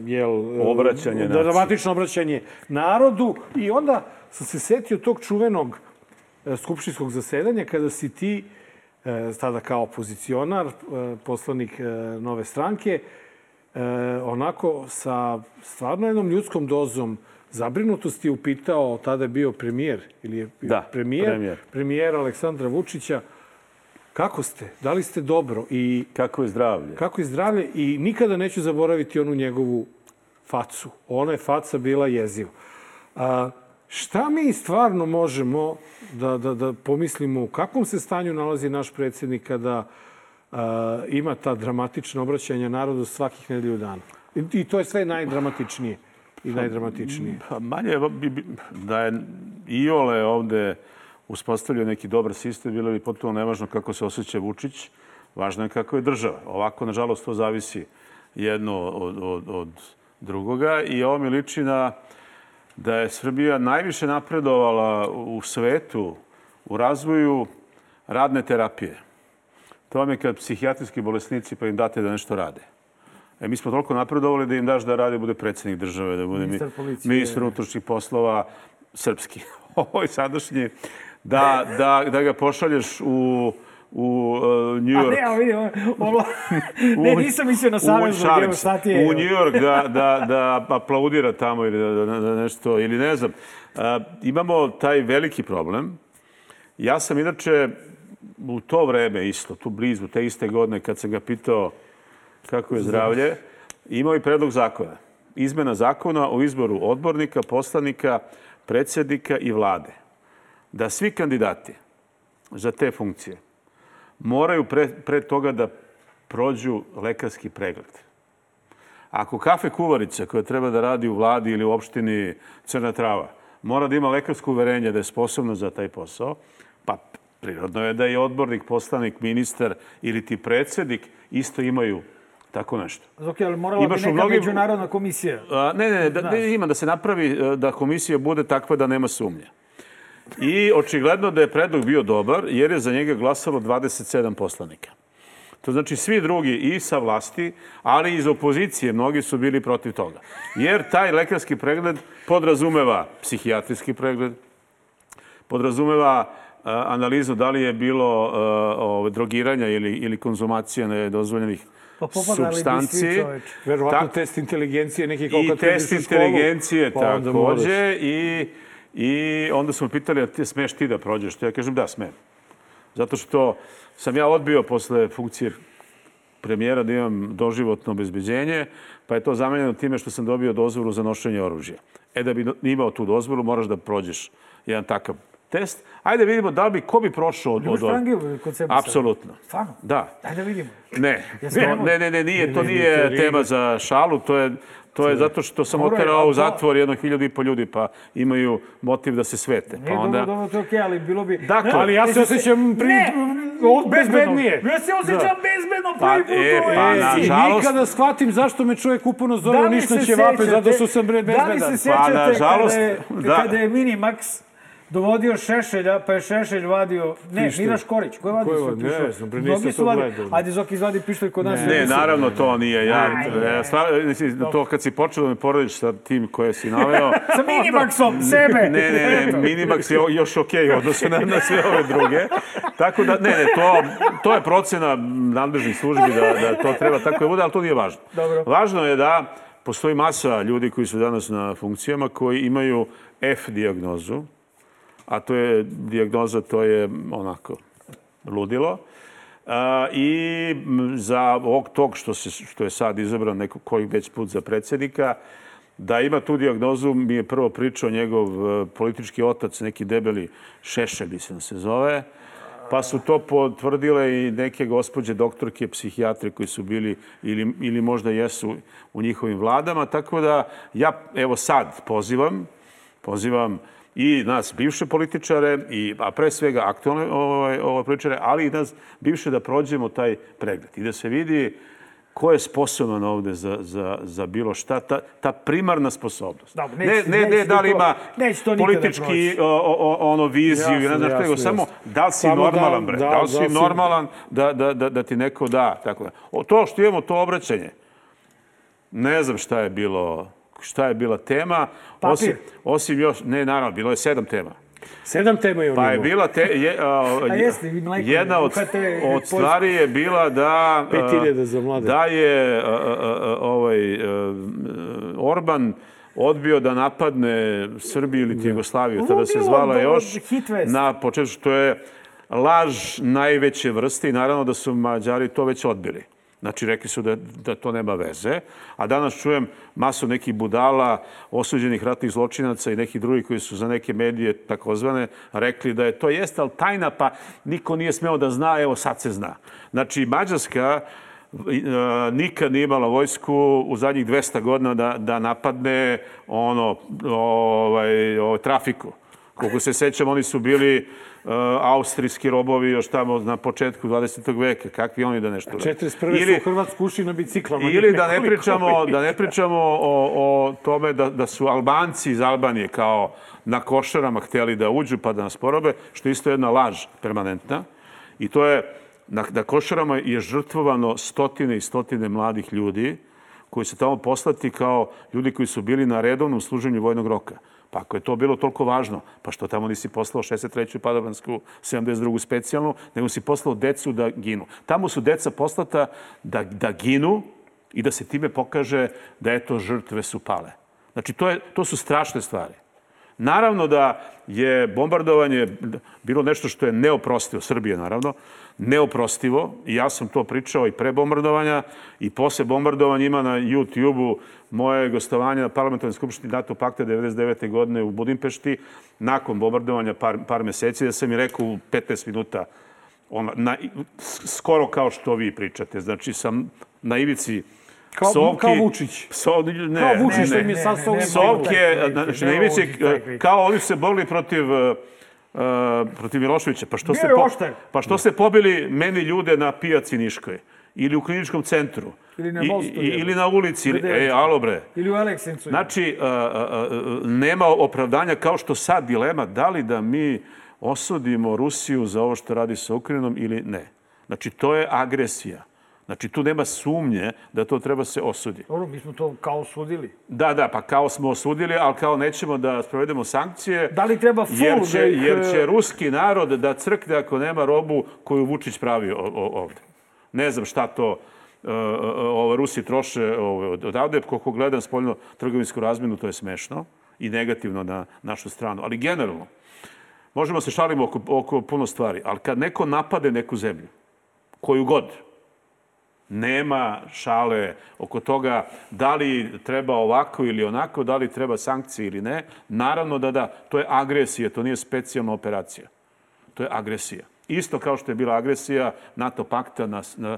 jel, Obraćanje dramatično obraćanje narodu i onda sam se setio tog čuvenog e, skupštinskog zasedanja kada si ti e, tada kao opozicionar, e, poslanik nove stranke, onako sa stvarno jednom ljudskom dozom zabrinutosti upitao, tada je bio premijer, ili je Da, premijer, premijer. premijer Aleksandra Vučića, kako ste? Da li ste dobro? I Kako je zdravlje? kako je zdravlje? I nikada neću zaboraviti onu njegovu facu. Ona je faca bila jeziva. A, šta mi stvarno možemo da, da, da pomislimo u kakvom se stanju nalazi naš predsjednik kada a, ima ta dramatična obraćanja narodu svakih nedelju dana? I, I to je sve najdramatičnije. I najdramatičnije. Pa manje bi, da je Iole ovde uspostavljao neki dobar sistem, bilo bi potpuno nevažno kako se osjeća Vučić, važno je kako je država. Ovako, nažalost, to zavisi jedno od, od, od drugoga i ovo mi liči na da je Srbija najviše napredovala u svetu u razvoju radne terapije. To vam je kad psihijatrijski bolesnici pa im date da nešto rade. E, mi smo toliko napredovali da im daš da rade, bude predsjednik države, da bude Ministar mi- policije. ministar unutrašnjih poslova, srpski. Ovo je sadašnji. Da, da, da ga pošalješ u, u uh, New A York. ne, a vidi, ovo, ovo, ne, nisam mislio na šalim gdje se. šta ti je. U New York da, da, da aplaudira tamo ili da, da, da nešto, ili ne znam. A, imamo taj veliki problem. Ja sam inače u to vreme isto, tu blizu, te iste godine, kad sam ga pitao kako je zdravlje, imao i predlog zakona. Izmena zakona o izboru odbornika, poslanika, predsjednika i vlade. Da svi kandidati za te funkcije moraju pre, pre toga da prođu lekarski pregled. Ako kafe kuvarica koja treba da radi u vladi ili u opštini Crna Trava mora da ima lekarsko uverenje da je sposobna za taj posao, pa prirodno je da i odbornik, poslanik, ministar ili ti predsjednik isto imaju tako nešto. Ok, ali morala Imaš bi neka mnogim- međunarodna komisija. A, ne, ne, da, ne, ima da se napravi e, da komisija bude takva da nema sumnje. I očigledno da je predlog bio dobar, jer je za njega glasalo 27 poslanika. To znači svi drugi i sa vlasti, ali i iz opozicije, mnogi su bili protiv toga. Jer taj lekarski pregled podrazumeva psihijatrijski pregled, podrazumeva a, analizu da li je bilo ove, drogiranja ili, ili konzumacija nedozvoljenih Pa substanci. Verovatno Tak- test inteligencije, neki kao I kad test inteligencije pa takođe. I, I onda su me pitali, a ti smeš ti da prođeš? Ja kažem da, smem. Zato što sam ja odbio posle funkcije premijera da imam doživotno obezbeđenje, pa je to zamenjeno time što sam dobio dozvolu za nošenje oružja. E da bi imao tu dozvolu, moraš da prođeš jedan takav test. Ajde vidimo da li bi, ko bi prošao od... Od, frangiju kod sebe? Apsolutno. Stvarno? Da. Daj da vidimo. Ne, ne, ne, ne, nije, to nije, tema za šalu, to je, to je zato što sam Dobro oterao u zatvor jedno hiljadu i po ljudi, pa imaju motiv da se svete. Nije Pa onda... dobro, dobro, to je okej, ali bilo bi... Dakle, Ne, ali ja se osjećam pri- Ne, bezbednije. Ja se osjećam bezbedno Pa, prvi put e, u ovoj pa, emisiji. nažalost- Nikada shvatim zašto me čovjek uporno zove Da u se ćevape, sećate- zato što sam bre Da li bezbedan. se Pa, sjećate nažalost, kada, je, da. kada je Minimax dovodio Šešelja, pa je Šešelj vadio... Ne, Pištolj. Miraš Korić. Ko je vadio je svoj vadio? Ne pištolj? znam, Mnogi su vadili. Ajde, Zoki izvadi pištolj kod nas. Ne, emisiji. naravno to nije. Ja, ja to kad si počeo da me porediš sa tim koje si naveo... Sa Minimaxom, sebe. Ne, ne, ne. Minimax je još okej u odnosu na, na sve ove druge. Tako da, ne, ne, to, to je procena nadležnih službi da, da to treba tako da bude, ali to nije važno. Dobro. Važno je da postoji masa ljudi koji su danas na funkcijama koji imaju F dijagnozu, a to je dijagnoza, to je onako ludilo. A, I m, za ovog tog što, se, što je sad izabran neko koji već put za predsjednika, da ima tu dijagnozu mi je prvo pričao njegov e, politički otac, neki debeli Šešelj, mislim se zove, pa su to potvrdile i neke gospođe doktorke psihijatre koji su bili ili, ili možda jesu u njihovim vladama. Tako da ja evo sad pozivam, pozivam i nas bivše političare, i, a pre svega aktualne ovaj, ovaj, političare, ali i nas bivše da prođemo taj pregled i da se vidi ko je sposoban ovde za, za, za bilo šta, ta, ta primarna sposobnost. Dobro, ne, neće- ne, ne, neće da li ima to politički o, o, ono viziju, Jasno, ne znam što, nego jasno, samo da li si Samo da- normalan, bre, da- da, li si da si- normalan da, da, da, da ti neko da, tako da. O, to što imamo to obraćanje, ne znam šta je bilo, šta je bila tema, Papir. osim, osim još, ne, naravno, bilo je sedam tema. Sedam tema je Pa je bila te, je, a, A jeste, jedna od, od stvari je bila da a, 5.000 za mlade. da je a, a, a, ovaj a, Orban odbio da napadne Srbiju ili ti Jugoslaviju, Ovo tada se bilo zvala još na početku što je laž najveće vrste i naravno da su Mađari to već odbili. Znači, rekli su da, da to nema veze. A danas čujem masu nekih budala, osuđenih ratnih zločinaca i nekih drugih koji su za neke medije, takozvane, rekli da je to jeste, ali tajna, pa niko nije smeo da zna, evo sad se zna. Znači, Mađarska e, nikad nije imala vojsku u zadnjih 200 godina da, da napadne ono, ovaj, ovaj, trafiku. Koliko se sećam, oni su bili austrijski robovi još tamo na početku 20. veka. Kakvi oni da nešto rade? 41. su u Hrvatsku ušli na biciklama. Ili da ne pričamo, da ne pričamo o, o tome da, da su Albanci iz Albanije kao na košarama hteli da uđu pa da nas porobe, što je isto jedna laž permanentna. I to je, na, na košarama je žrtvovano stotine i stotine mladih ljudi koji su tamo poslati kao ljudi koji su bili na redovnom služenju vojnog roka. Pa ako je to bilo toliko važno, pa što tamo nisi poslao 63. padobransku, 72. specijalnu, nego si poslao decu da ginu. Tamo su deca poslata da, da ginu i da se time pokaže da eto žrtve su pale. Znači, to, je, to su strašne stvari. Naravno da je bombardovanje bilo nešto što je neoprostivo, Srbije naravno, neoprostivo i ja sam to pričao i pre bombardovanja i posle bombardovanja ima na YouTube-u moje gostovanje na parlamentarnoj skupštini NATO pakta 99. godine u Budimpešti nakon bombardovanja par, par meseci da sam mi rekao u 15 minuta ona, na, skoro kao što vi pričate. Znači sam na ivici Kao- psovki. kao Vučić. Pso, ne, Kao Vučić ne, što ne. mi je sasao ne, ne, Psovke, ne, na- ne, znači, ne, na ivici, ovo je taj kao oni su se borili protiv uh, protiv Miloševića. Pa što, Bio je po, oštar. pa što ste pobili meni ljude na pijaci Niškoj? Ili u kliničkom centru? Ili na mostu, i-? Ili na ulici? Ili, e, alo bre. Ili u Aleksincu. Znači, a, a, a, nema opravdanja kao što sad dilema da li da mi osudimo Rusiju za ovo što radi sa Ukrajinom ili ne. Znači, to je agresija. Znači, tu nema sumnje da to treba se osudi. Dobro, mi smo to kao sudili. Da, da, pa kao smo osudili, ali kao nećemo da sprovedemo sankcije. Da li treba full jer da će, ih, jer će e, ruski narod da crkne ako nema robu koju Vučić pravi ovde. Ne znam šta to e, e, ove Rusi troše odavde. Koliko gledam spoljno trgovinsku razmenu, to je smešno i negativno na našu stranu. Ali generalno, možemo se šalimo oko, oko puno stvari, ali kad neko napade neku zemlju, koju god, Nema šale oko toga da li treba ovako ili onako, da li treba sankcije ili ne. Naravno da da, to je agresija, to nije specijalna operacija. To je agresija. Isto kao što je bila agresija NATO pakta na, na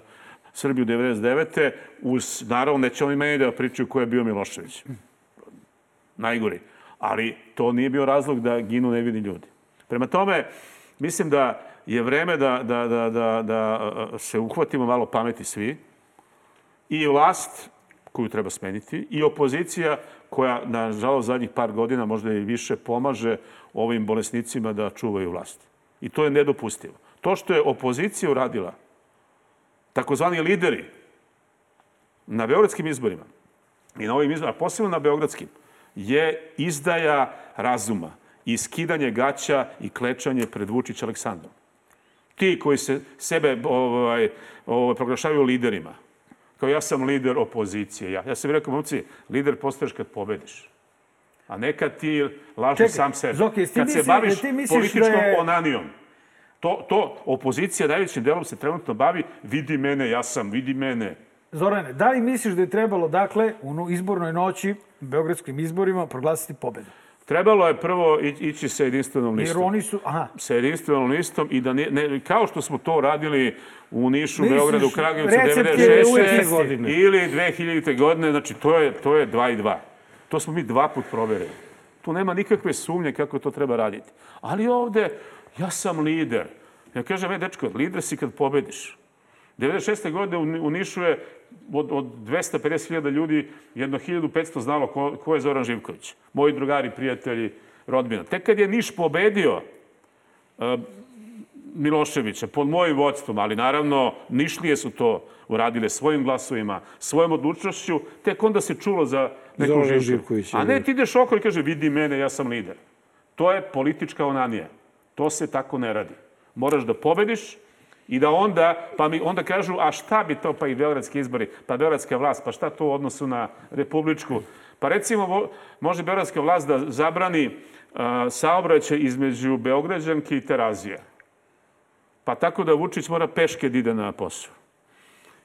Srbiju 99. uz, naravno, neće oni meni da pričaju ko je bio Milošević. Najgori. Ali to nije bio razlog da ginu nevini ljudi. Prema tome, mislim da je vreme da, da, da, da, da se uhvatimo malo pameti svi. I vlast koju treba smeniti i opozicija koja, nažalost, zadnjih par godina možda i više pomaže ovim bolesnicima da čuvaju vlast. I to je nedopustivo. To što je opozicija uradila, takozvani lideri na beogradskim izborima i na ovim izborima, a posebno na beogradskim, je izdaja razuma i skidanje gaća i klečanje pred Vučić Aleksandrom. Ti koji se sebe ovaj, ovaj, proglašavaju liderima, kao ja sam lider opozicije. Ja, ja sam rekao, momci, lider postaješ kad pobediš. A nekad ti laži Čekaj, sam sebe. Zoki, kad se misli- baviš ti misliš političkom da je- onanijom. To, to opozicija najvećim delom se trenutno bavi, vidi mene, ja sam, vidi mene. Zorane, da li misliš da je trebalo, dakle, u no- izbornoj noći, u beogradskim izborima, proglasiti pobedu? Trebalo je prvo ići sa jedinstvenom Jer listom. oni su... Aha, Sa jedinstvenom listom i da ne, ne, kao što smo to radili u Nišu, Misliš, Beogradu, Kragujevcu recept je uvek 96. isti. godine. ili 2000. godine, znači to je, to je 2 i 2. To smo mi dva put proverili. Tu nema nikakve sumnje kako to treba raditi. Ali ovde, ja sam lider. Ja kažem, e, dečko, lider si kad pobediš. 96. godine u Nišu je od, od 250.000 ljudi, jedno 1500 znalo ko, ko je Zoran Živković. Moji drugari, prijatelji, rodbina. Tek kad je Niš pobedio, e, Miloševića, pod mojim vodstvom, ali naravno Nišlije su to uradile svojim glasovima, svojom odlučnošću, tek onda se čulo za neku Zoran Živković. Živković, A ne, ti ideš okolo i kaže, vidi mene, ja sam lider. To je politička onanija. To se tako ne radi. Moraš da pobediš i da onda, pa mi onda kažu, a šta bi to, pa i beogradski izbori, pa beogradska vlast, pa šta to u odnosu na republičku? Pa recimo, mo- može beogradska vlast da zabrani saobraćaj između Beograđanke i Terazije. Pa tako da Vučić mora peške da ide na posao.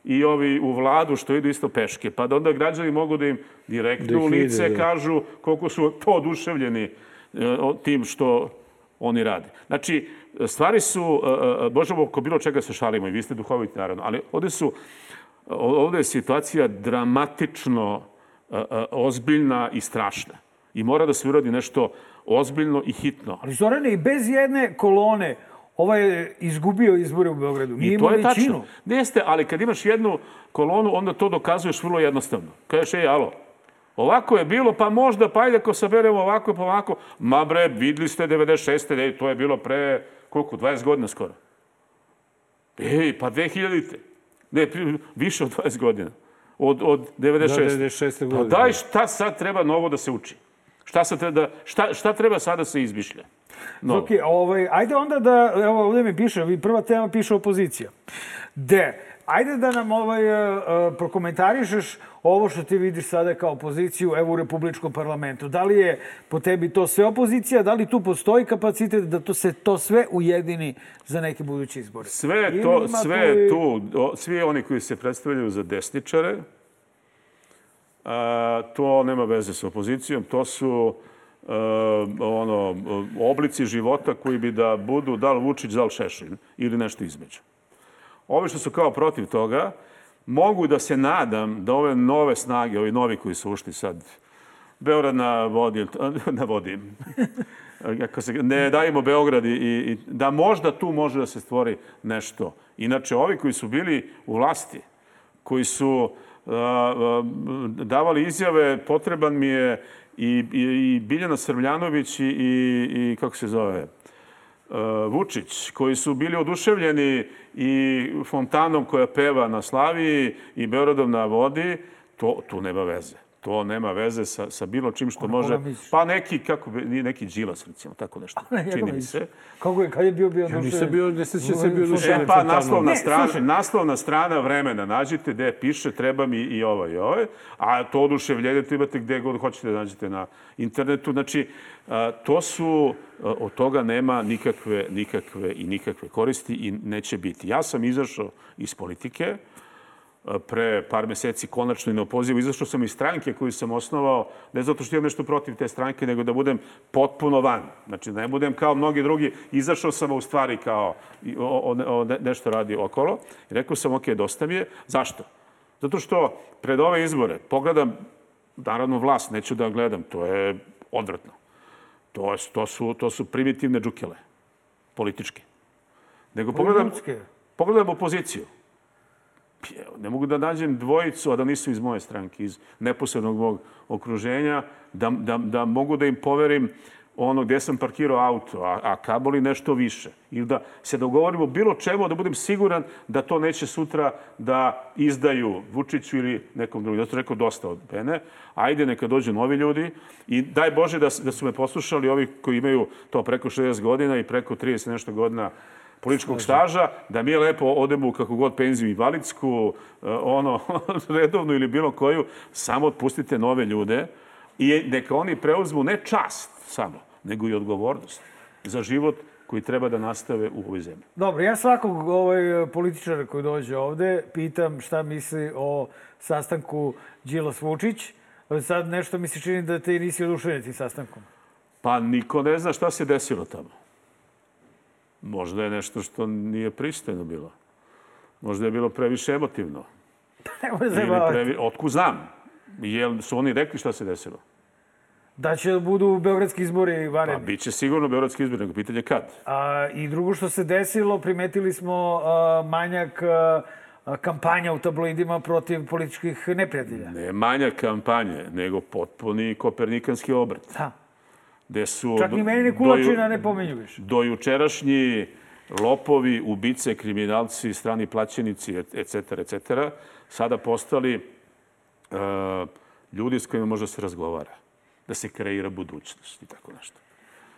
I ovi u vladu što idu isto peške. Pa da onda građani mogu da im direktno Da u lice vide, da. kažu koliko su to oduševljeni e, tim što oni rade. Znači, stvari su, e, e, možemo oko bilo čega se šalimo i vi ste duhoviti naravno, ali ovde su, ovde je situacija dramatično e, e, ozbiljna i strašna. I mora da se uradi nešto ozbiljno i hitno. ali Zorane, i bez jedne kolone, ovaj je izgubio izbore u Beogradu. Nije I to je tačno. većinu. Jeste, ali kad imaš jednu kolonu, onda to dokazuješ vrlo jednostavno. Kažeš, ej, alo, ovako je bilo, pa možda, pa ajde ako saberemo ovako, pa ovako. Ma bre, videli ste 96. Ej, to je bilo pre, koliko, 20 godina skoro. Ej, pa 2000-te. Ne, više od 20 godina. Od, od 96. Da, 96. Pa godine. daj, šta sad treba novo da se uči? Šta, sad treba, da, šta, šta treba sada da se izmišlja? Novo. Ok, ovaj, ajde onda da, evo ovdje mi piše, prva tema piše opozicija. De, ajde da nam ovaj, uh, uh, prokomentarišeš ovo što ti vidiš sada kao opoziciju evo u Republičkom parlamentu. Da li je po tebi to sve opozicija, da li tu postoji kapacitet da to se to sve ujedini za neke buduće izbore? Sve to, sve tu i- je tu, o, svi oni koji se predstavljaju za desničare, a, to nema veze sa opozicijom, to su a, ono, oblici života koji bi da budu da li Vučić, da li Šešelj ili nešto između. Ovi što su kao protiv toga, mogu da se nadam da ove nove snage, ovi novi koji su ušli sad, Beograd na vodi, na vodi, ako se, ne dajemo Beograd i, i da možda tu može da se stvori nešto. Inače, ovi koji su bili u vlasti, koji su a, a, davali izjave, potreban mi je i, i, i Biljana Srbljanović i, i, i kako se zove, Vučić, koji su bili oduševljeni i fontanom koja peva na Slaviji i Beogradom na vodi, to tu nema veze. To nema veze sa, sa bilo čim što može... Pa neki, kako bi, neki džilas, recimo, tako nešto, Njega čini mi se. Kako je, kad je bio bio Ja nisam bio, ne sećam se bio E, pa naslovna Ne, strana, slušaj. naslovna strana vremena nađite gde piše treba mi i ovo i ovo, a to oduševljenje to imate gde god hoćete da nađete na internetu. Znači, a, to su, a, od toga nema nikakve, nikakve i nikakve koristi i neće biti. Ja sam izašao iz politike, pre par meseci konačno i na opozivu. Izašao sam iz stranke koju sam osnovao, ne zato što imam nešto protiv te stranke, nego da budem potpuno van. Znači, da ne budem kao mnogi drugi. Izašao sam u stvari kao o, o, o nešto radi okolo. I rekao sam, ok, dosta mi je. Zašto? Zato što pred ove izbore pogledam, naravno vlast, neću da gledam, to je odvratno. To, to, su, to su primitivne džukele, političke. Nego pogledam, pogledam opoziciju. Ne mogu da nađem dvojicu, a da nisu iz moje stranke, iz neposrednog mog okruženja, da, da, da mogu da im poverim ono gde sam parkirao auto, a, a kaboli nešto više. Ili da se dogovorimo bilo čemu, da budem siguran da to neće sutra da izdaju Vučiću ili nekom drugom. Sam rekao dosta od mene. Ajde, neka dođu novi ljudi i daj Bože da, da su me poslušali ovi koji imaju to preko 60 godina i preko 30 nešto godina političkog staža, da mi lepo odemo kako god penziju invalidsku, ono, redovnu ili bilo koju, samo otpustite nove ljude i neka oni preuzmu ne čast samo, nego i odgovornost za život koji treba da nastave u ovoj zemlji. Dobro, ja svakog ovaj, političara koji dođe ovde pitam šta misli o sastanku Đilas Vučić. Sad nešto mi se čini da te nisi oduševljen tim sastankom. Pa niko ne zna šta se desilo tamo. Možda je nešto što nije pristojno bilo. Možda je bilo previše emotivno. Zabavati. Previ... Otku znam? Jel su oni rekli šta se desilo? Da će budu beogradski izbori vanredni. Pa, bit će sigurno beogradski izbori, nego pitanje kad. A, I drugo što se desilo, primetili smo a, manjak a, kampanja u tabloidima protiv političkih neprijatelja. Ne manjak kampanje, nego potpuni kopernikanski obrt. Da. Gde su... Čak ni meni kulačina ne pominju više. Do jučerašnji lopovi, ubice, kriminalci, strani plaćenici, etc., etc., sada postali uh, ljudi s kojima može se razgovara da se kreira budućnost i tako nešto.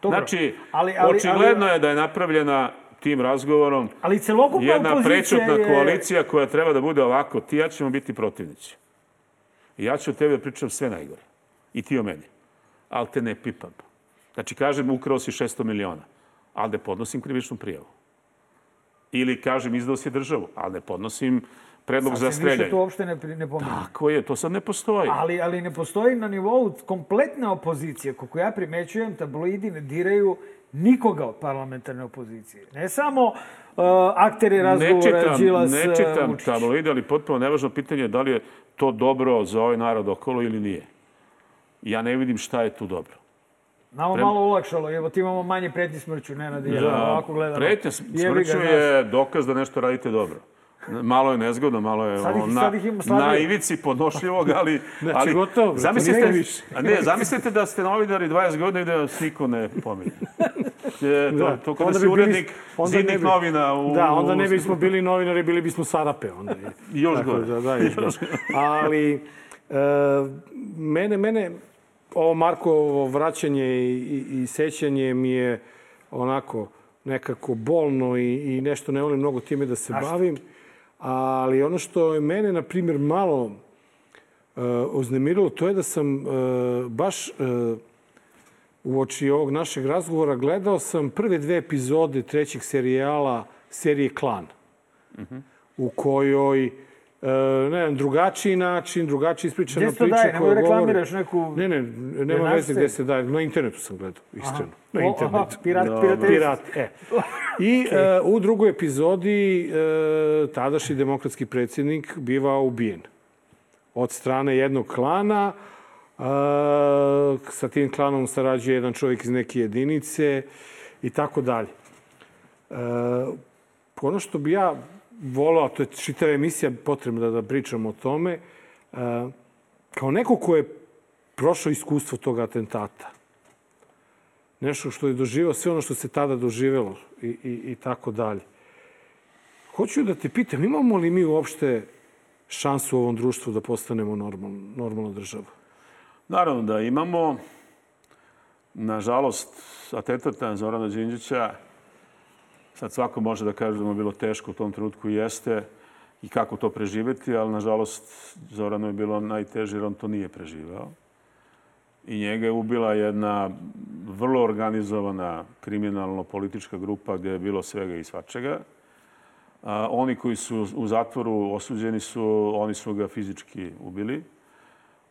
Dobro. Znači, ali, ali, očigledno ali, je da je napravljena tim razgovorom ali jedna prečutna je... koalicija koja treba da bude ovako. Ti ja ćemo biti protivnici. I ja ću o tebi da pričam sve najgore. I ti o meni. Ali te ne pipam. Znači, kažem, ukrao si 600 miliona, ali ne podnosim krivičnu prijavu. Ili kažem, izdao si državu, ali ne podnosim predlog za streljanje. Više to uopšte ne, ne pominje. Tako je, to sad ne postoji. Ali, ali ne postoji na nivou kompletne opozicije. Kako ja primećujem, tabloidi ne diraju nikoga od parlamentarne opozicije. Ne samo uh, akteri razgovora Đilas Ne uh, čitam Vučić. tabloide, ali potpuno nevažno pitanje je da li je to dobro za ovaj narod okolo ili nije. Ja ne vidim šta je tu dobro. Nama Prem... malo olakšalo, evo ti imamo manje pretnje smrću, ne nadi, ja, ovako gledamo. Pretnje smrću je dokaz da nešto radite dobro. Malo je nezgodno, malo je sad ih, na, sad ih na ivici podnošljivog, ali... znači, ali gotovo, zamislite, više. A ne, zamislite da ste novinari 20 godina i da vas niko ne pominje. Je, to, da. to kada si urednik zidnih bi, novina u... Da, onda ne bismo bili novinari, bili bismo sarape. Onda. Još gore. Da, da, još gore. Ali, e, mene, mene, ovo Markovo vraćanje i, i, i sećanje mi je onako nekako bolno i, i nešto ne volim mnogo time da se bavim. Ali ono što je mene, na primjer, malo uh, uznemirilo, to je da sam uh, baš uh, u oči ovog našeg razgovora gledao sam prve dve epizode trećeg serijala serije Klan. Uh -huh. U kojoj Uh, ne znam, drugačiji način, drugačiji ispričana priča koja govori... Gde se daje, nemoj reklamiraš neku... Ne, ne, nema veze gde se daje. Na internetu sam gledao, iskreno. Aha. Na internetu. Aha, pirat, pirat, pirat, e. I okay. uh, u drugoj epizodi uh, tadašnji demokratski predsjednik biva ubijen od strane jednog klana. Uh, sa tim klanom sarađuje jedan čovjek iz neke jedinice i tako dalje. Uh, ono što bi ja volao, to je čitava emisija potrebna da, da pričam o tome, uh, kao neko ko je prošao iskustvo tog atentata, nešto što je doživao, sve ono što se tada doživelo i, i, i tako dalje. Hoću da te pitam, imamo li mi uopšte šansu u ovom društvu da postanemo normal, normalna država? Naravno da imamo. Nažalost, atentat na Zorana Đinđića Sad svako može da kaže da mu bilo teško u tom trenutku i jeste i kako to preživeti, ali nažalost Zoranu je bilo najteže jer on to nije preživao. I njega je ubila jedna vrlo organizovana kriminalno-politička grupa gdje je bilo svega i svačega. A, oni koji su u zatvoru osuđeni su, oni su ga fizički ubili.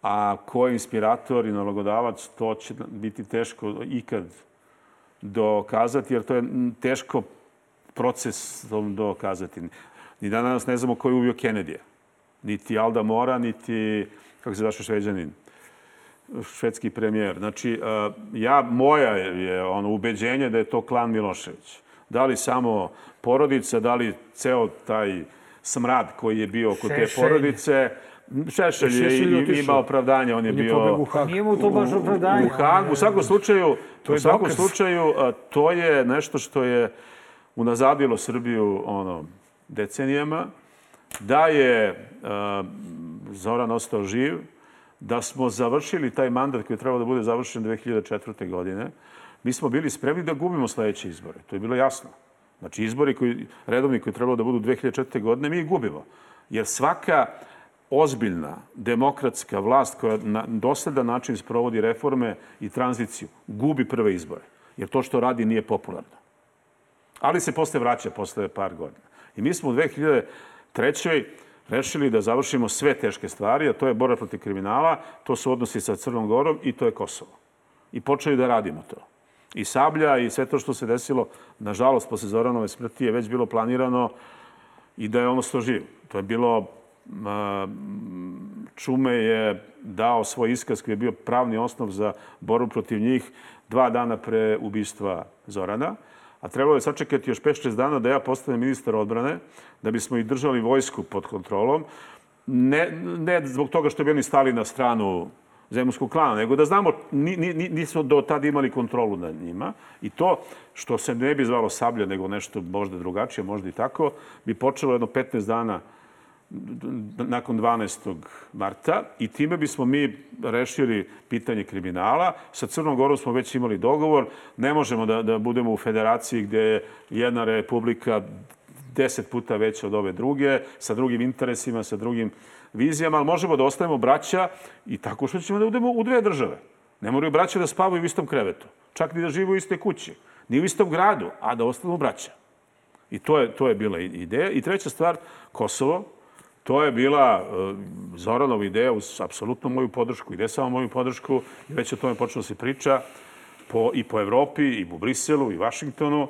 A ko je inspirator i nalogodavac, to će biti teško ikad dokazati, jer to je teško proces dokazati. Ni danas ne znamo ko je ubio Kennedy-a. Niti Alda Mora, niti, kako se zašto šveđanin, švedski premijer. Znači, ja, moja je ono ubeđenje da je to klan Milošević. Da li samo porodica, da li ceo taj smrad koji je bio oko te porodice. Šešelj je imao opravdanje, on je bio... Nije mu to baš opravdanje. U Hagu, u svakom slučaju, u svakom slučaju, to je nešto što je unazadilo Srbiju ono, decenijama, da je uh, Zoran ostao živ, da smo završili taj mandat koji je trebao da bude završen 2004. godine, mi smo bili spremni da gubimo sledeće izbore. To je bilo jasno. Znači, izbori koji, redovni koji je trebalo da budu 2004. godine, mi ih gubimo. Jer svaka ozbiljna demokratska vlast koja na dosledan način sprovodi reforme i tranziciju, gubi prve izbore. Jer to što radi nije popularno. Ali se posle vraća, posle par godina. I mi smo u 2003 rešili da završimo sve teške stvari, a to je borba protiv kriminala, to su odnosi sa Crnom Gorom i to je Kosovo. I počeli da radimo to. I Sablja i sve to što se desilo, nažalost, posle Zoranove smrti je već bilo planirano i da je ono sto živ. To je bilo Čume je dao svoj iskaz koji je bio pravni osnov za borbu protiv njih dva dana pre ubistva Zorana a trebalo je sačekati još 5-6 dana da ja postanem ministar odbrane, da bismo i držali vojsku pod kontrolom. Ne, ne zbog toga što bi oni stali na stranu zemljskog klana, nego da znamo, ni, ni, nismo do tada imali kontrolu nad njima. I to, što se ne bi zvalo sablja, nego nešto možda drugačije, možda i tako, bi počelo jedno 15 dana nakon 12. marta i time bismo mi rešili pitanje kriminala. Sa Crnom Gorom smo već imali dogovor. Ne možemo da, da budemo u federaciji gde je jedna republika deset puta veća od ove druge, sa drugim interesima, sa drugim vizijama, ali možemo da ostavimo braća i tako što ćemo da udemo u dve države. Ne moraju braća da spavaju u istom krevetu, čak ni da žive u iste kući, ni u istom gradu, a da ostavimo braća. I to je, to je bila ideja. I treća stvar, Kosovo, To je bila uh, Zoranova ideja uz apsolutno moju podršku i ne samo moju podršku. I već o tome počelo se priča po, i po Evropi, i u Briselu, i Vašingtonu,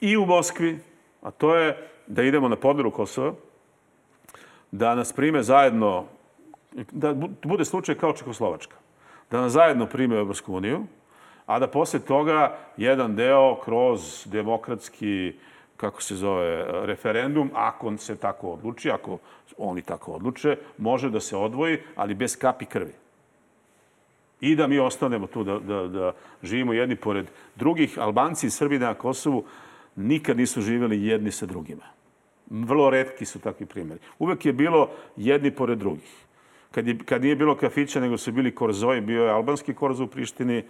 i u Moskvi. A to je da idemo na podelu Kosova, da nas prime zajedno, da bude slučaj kao Čekoslovačka, da nas zajedno prime u Evropsku uniju, a da posle toga jedan deo kroz demokratski kako se zove, referendum, ako se tako odluči, ako oni tako odluče, može da se odvoji, ali bez kapi krvi. I da mi ostanemo tu, da, da, da živimo jedni pored drugih. Albanci i Srbi na Kosovu nikad nisu živjeli jedni sa drugima. Vrlo redki su takvi primjeri. Uvek je bilo jedni pored drugih. Kad, je, kad nije bilo kafića, nego su bili korzoji, bio je albanski korzo u Prištini,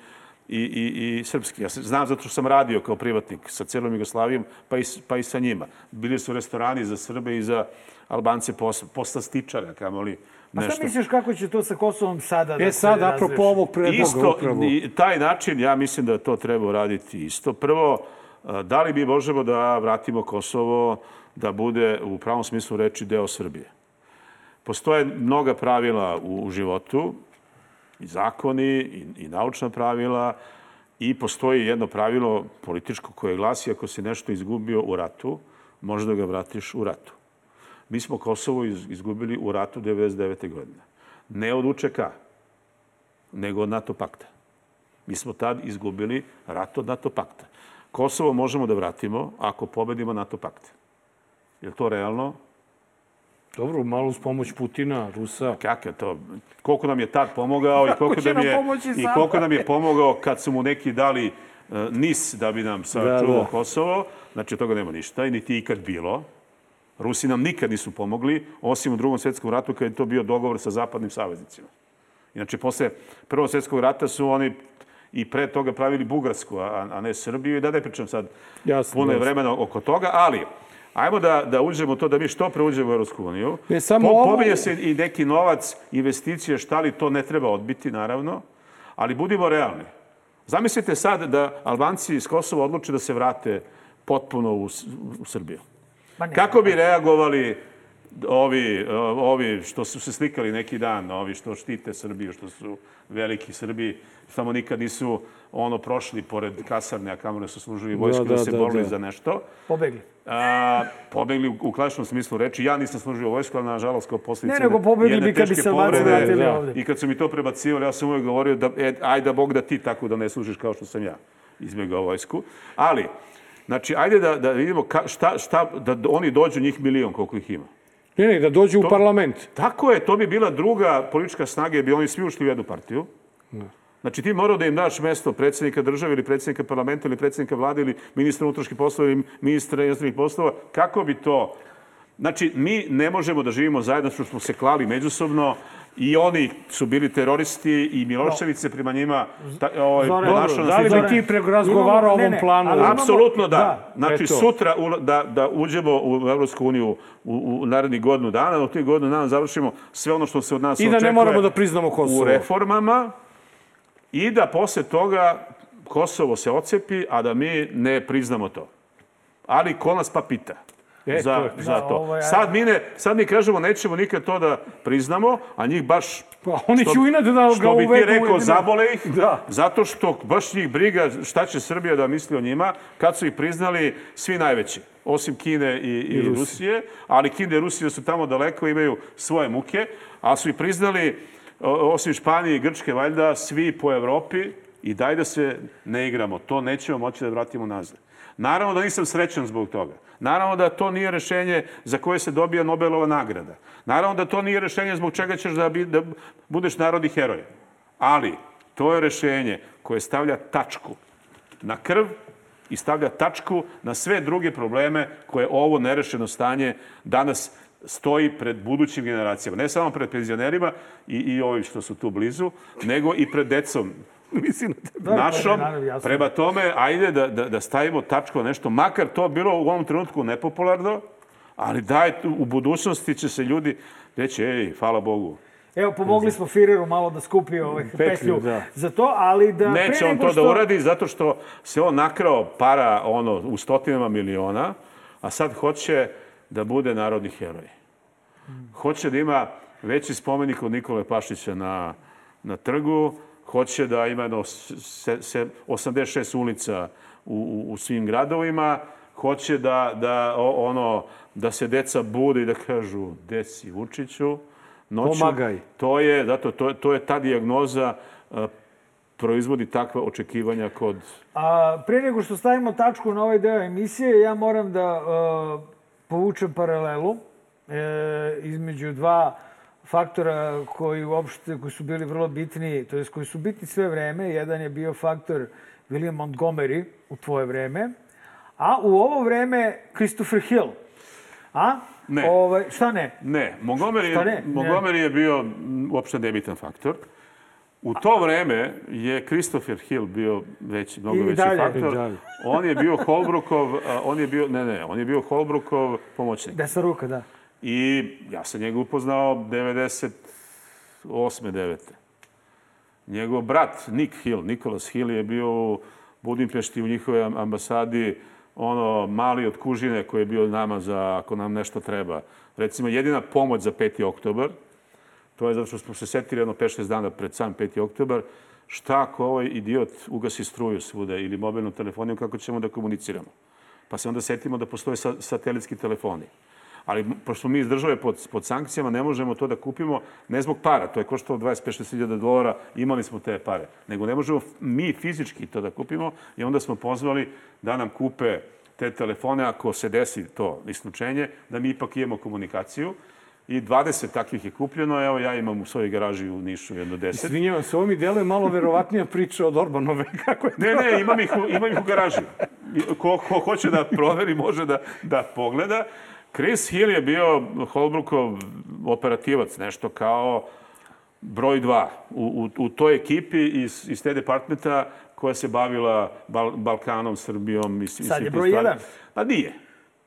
i, i, i srpski. Ja znam zato što sam radio kao privatnik sa celom Jugoslavijom, pa i, pa i sa njima. Bili su restorani za Srbe i za Albance posla, posla stičara, kamoli nešto. A šta misliš kako će to sa Kosovom sada da e, se sad, apropo ovog predloga isto, upravo. I, taj način, ja mislim da to treba uraditi isto. Prvo, da li mi možemo da vratimo Kosovo da bude u pravom smislu reči deo Srbije? Postoje mnoga pravila u, u životu i zakoni i, i naučna pravila i postoji jedno pravilo političko koje glasi ako si nešto izgubio u ratu, možda da ga vratiš u ratu. Mi smo Kosovo izgubili u ratu 99. godine. Ne od UČK, nego od NATO pakta. Mi smo tad izgubili rat od NATO pakta. Kosovo možemo da vratimo ako pobedimo NATO pakt. Je li to realno? Dobro, malo uz pomoć Putina, Rusa. Kako je to? Koliko nam je tad pomogao i koliko, mi je, i koliko nam je pomogao kad su mu neki dali uh, NIS da bi nam sačuvao da, da. Kosovo. Znači, toga nema ništa i niti ikad bilo. Rusi nam nikad nisu pomogli, osim u drugom svetskom ratu kad je to bio dogovor sa zapadnim saveznicima. Inače, posle Prvog svetskog rata su oni i pre toga pravili Bugarsku, a, a ne Srbiju. I da ne pričam sad jasno, puno je vremena oko toga, ali Ajmo da, da uđemo to, da mi što pre uđemo u Europsku uniju. Ne, samo po, ovo... Pominje se i neki novac, investicije, šta li to ne treba odbiti, naravno, ali budimo realni. Zamislite sad da Albanci iz Kosova odluče da se vrate potpuno u, u Srbiju. Kako bi reagovali ovi, ovi što su se slikali neki dan, ovi što štite Srbiju, što su veliki Srbi, samo nikad nisu ono prošli pored kasarne, a kamere su služili vojsku da, da, da se da, borili da. za nešto. Pobegli. A, pobegli u, u klasičnom smislu reči. Ja nisam služio vojsku, ali nažalost kao posljedice ne, nego pobegli bi kad bi se vratili da. ovde. I kad su mi to prebacivali, ja sam uvijek govorio da, e, ajde da Bog da ti tako da ne služiš kao što sam ja izbjegao vojsku. Ali, znači, ajde da, da vidimo ka, šta, šta, da oni dođu njih milion koliko ih ima. Ne, ne, da dođu to, u parlament. Tako je, to bi bila druga politička snaga, jer bi oni svi ušli u jednu partiju. Ne. Znači ti morao da im daš mesto predsjednika države ili predsjednika parlamenta ili predsjednika vlade ili ministra unutrašnjih poslova ili ministra inostranih poslova. Kako bi to... Znači, mi ne možemo da živimo zajedno što smo se klali međusobno i oni su bili teroristi i Milošević se prima njima ta, ovaj, ponašao Da li bi ti prerazgovarao o ovom planu? Apsolutno da. da. Znači, Eto. sutra u, da, da uđemo u Evropsku uniju u, u narednih godinu dana, u tih godinu dana završimo sve ono što se od nas I očekuje. I da ne moramo da priznamo Kosovo. U reformama i da posle toga Kosovo se ocepi, a da mi ne priznamo to. Ali ko nas pa pita? E, za, to, za to. Ovo, ja... sad, mi ne, sad mi kažemo nećemo nikad to da priznamo, a njih baš... Pa oni će inat da ga Što bi ti rekao, zabole ih, da. zato što baš njih briga šta će Srbija da misli o njima, kad su ih priznali svi najveći, osim Kine i, i, I Rusije, ali Kine i Rusije su tamo daleko, imaju svoje muke, a su ih priznali osim Španije i Grčke, valjda, svi po Evropi i daj da se ne igramo. To nećemo moći da vratimo nazad. Naravno da nisam srećan zbog toga. Naravno da to nije rešenje za koje se dobija Nobelova nagrada. Naravno da to nije rešenje zbog čega ćeš da, bi, da budeš narodni heroj. Ali to je rešenje koje stavlja tačku na krv i stavlja tačku na sve druge probleme koje ovo nerešeno stanje danas stoji pred budućim generacijama. Ne samo pred penzionerima i, i ovim što su tu blizu, nego i pred decom mislim, da, našom. Prema tome, ajde da, da, da stavimo tačku na nešto, makar to bilo u ovom trenutku nepopularno, ali daj, u budućnosti će se ljudi reći, ej, hvala Bogu, Evo, pomogli smo Fireru malo da skupi ovaj petlju da. za to, ali da... Neće on to da što... da uradi zato što se on nakrao para ono, u stotinama miliona, a sad hoće da bude narodni heroj. Hoće da ima veći spomenik od Nikole Pašića na, na trgu, hoće da ima jedno se, se, 86 ulica u, u, u svim gradovima, hoće da, da, ono, da se deca bude i da kažu deci Vučiću, noću. Pomagaj. To je, zato, to, to je ta dijagnoza proizvodi takva očekivanja kod... A, pre nego što stavimo tačku na ovaj deo emisije, ja moram da uh, povučem paralelu e, između dva faktora koji uopšte koji su bili vrlo bitni, to jest koji su bitni sve vreme. Jedan je bio faktor William Montgomery u tvoje vreme, a u ovo vreme Christopher Hill. A? Ne. Ove, ovaj, šta ne? Ne. Montgomery, šta ne? Montgomery je bio uopšte nebitan faktor. U to vreme je Christopher Hill bio veći, mnogo I veći dalje. faktor. On je bio Holbrookov, on je bio, ne, ne, on je bio Holbrookov pomoćnik. Desna ruka, da. I ja sam njega upoznao 98. 9. Njegov brat Nick Hill, Nicholas Hill je bio u Budimpešti u njihovoj ambasadi ono mali od kužine koji je bio nama za ako nam nešto treba. Recimo, jedina pomoć za 5. oktobar, to je zato što smo se setili jedno 5-6 dana pred sam 5. oktobar, šta ako ovaj idiot ugasi struju svuda ili mobilnu telefoniju, kako ćemo da komuniciramo? Pa se onda setimo da postoje satelitski telefoni. Ali pošto mi iz države pod, pod sankcijama ne možemo to da kupimo ne zbog para, to je koštalo 25-60 dolara, imali smo te pare, nego ne možemo mi fizički to da kupimo i onda smo pozvali da nam kupe te telefone ako se desi to isključenje, da mi ipak imamo komunikaciju. I 20 takvih je kupljeno. Evo, ja imam u svojoj garaži u Nišu jedno 10. Izvinjavam se, ovo mi deluje malo verovatnija priča od Orbanove. Kako je ne, ne, imam ih, imam ih u garaži. Ko, ko hoće da proveri, može da, da pogleda. Chris Hill je bio Holbrookov operativac, nešto kao broj dva u, u, u toj ekipi iz, iz te departmenta koja se bavila Bal, Balkanom, Srbijom i Sad je broj jedan. Pa nije.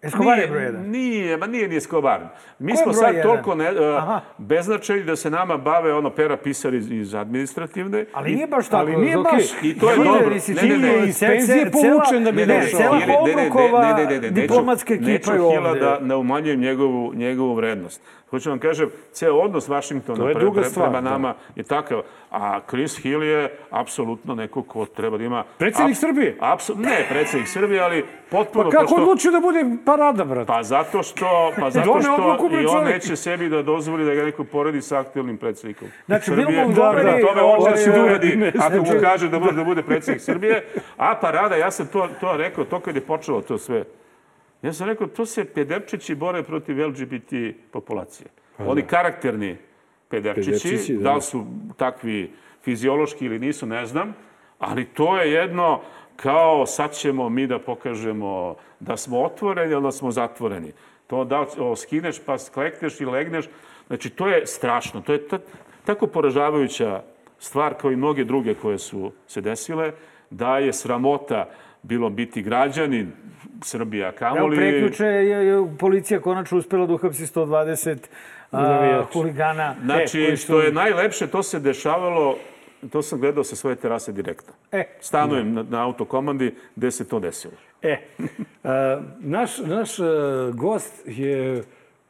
Escobar je Nije- broj jedan. Nije, ma nije ni Escobar. Mi Ko smo sad jedan? toliko ne, uh, beznačajni da se nama bave ono pera pisari iz, iz administrativne. Ali I- nije baš tako. ali nije okej. baš. I to je dobro. Ne, ne, ne, iz penzije povučen da bi došao. Cela Ne, ne, ne, ne, Obrukova ne, ne, ne, neću- diplomatska ekipa neću je Hila ovde. da ne umanjujem njegovu, njegovu vrednost. Hoću vam kažem, ceo odnos Vašingtona pre- pre- prema da. nama je takav. A Chris Hill je apsolutno neko ko treba da ima... Predsjednik Aps- Srbije? Apsu, ne, predsjednik Srbije, ali potpuno... Pa kako odlučio da bude parada, brate? Pa zato što, pa zato što i on čovjek. neće sebi da dozvoli da ga neko poredi sa aktuelnim predsjednikom Znači, Srbije. Da, govori- da, tome on će da ovaj, uradi ako mu kaže da može da bude predsjednik Srbije. A parada, ja sam to, to rekao, to kad je počelo to sve. Ja sam rekao, to se pederčići bore protiv LGBT populacije. Oni karakterni pederčići, Pederčići, da. da li su takvi fiziološki ili nisu, ne znam, ali to je jedno kao sad ćemo mi da pokažemo da smo otvoreni ili da smo zatvoreni. To da o, skineš pa sklekneš i legneš, znači to je strašno. To je ta, tako poražavajuća stvar kao i mnoge druge koje su se desile, da je sramota bilo biti građanin Srbija Evo, kamoli... preključe je, je policija konačno uspela da uhapsi 120 a, huligana. Znači, e, što je najlepše, to se dešavalo, to sam gledao sa svoje terase direktno. E, Stanujem na, na autokomandi gde se to desilo. E, a, naš, naš a, gost je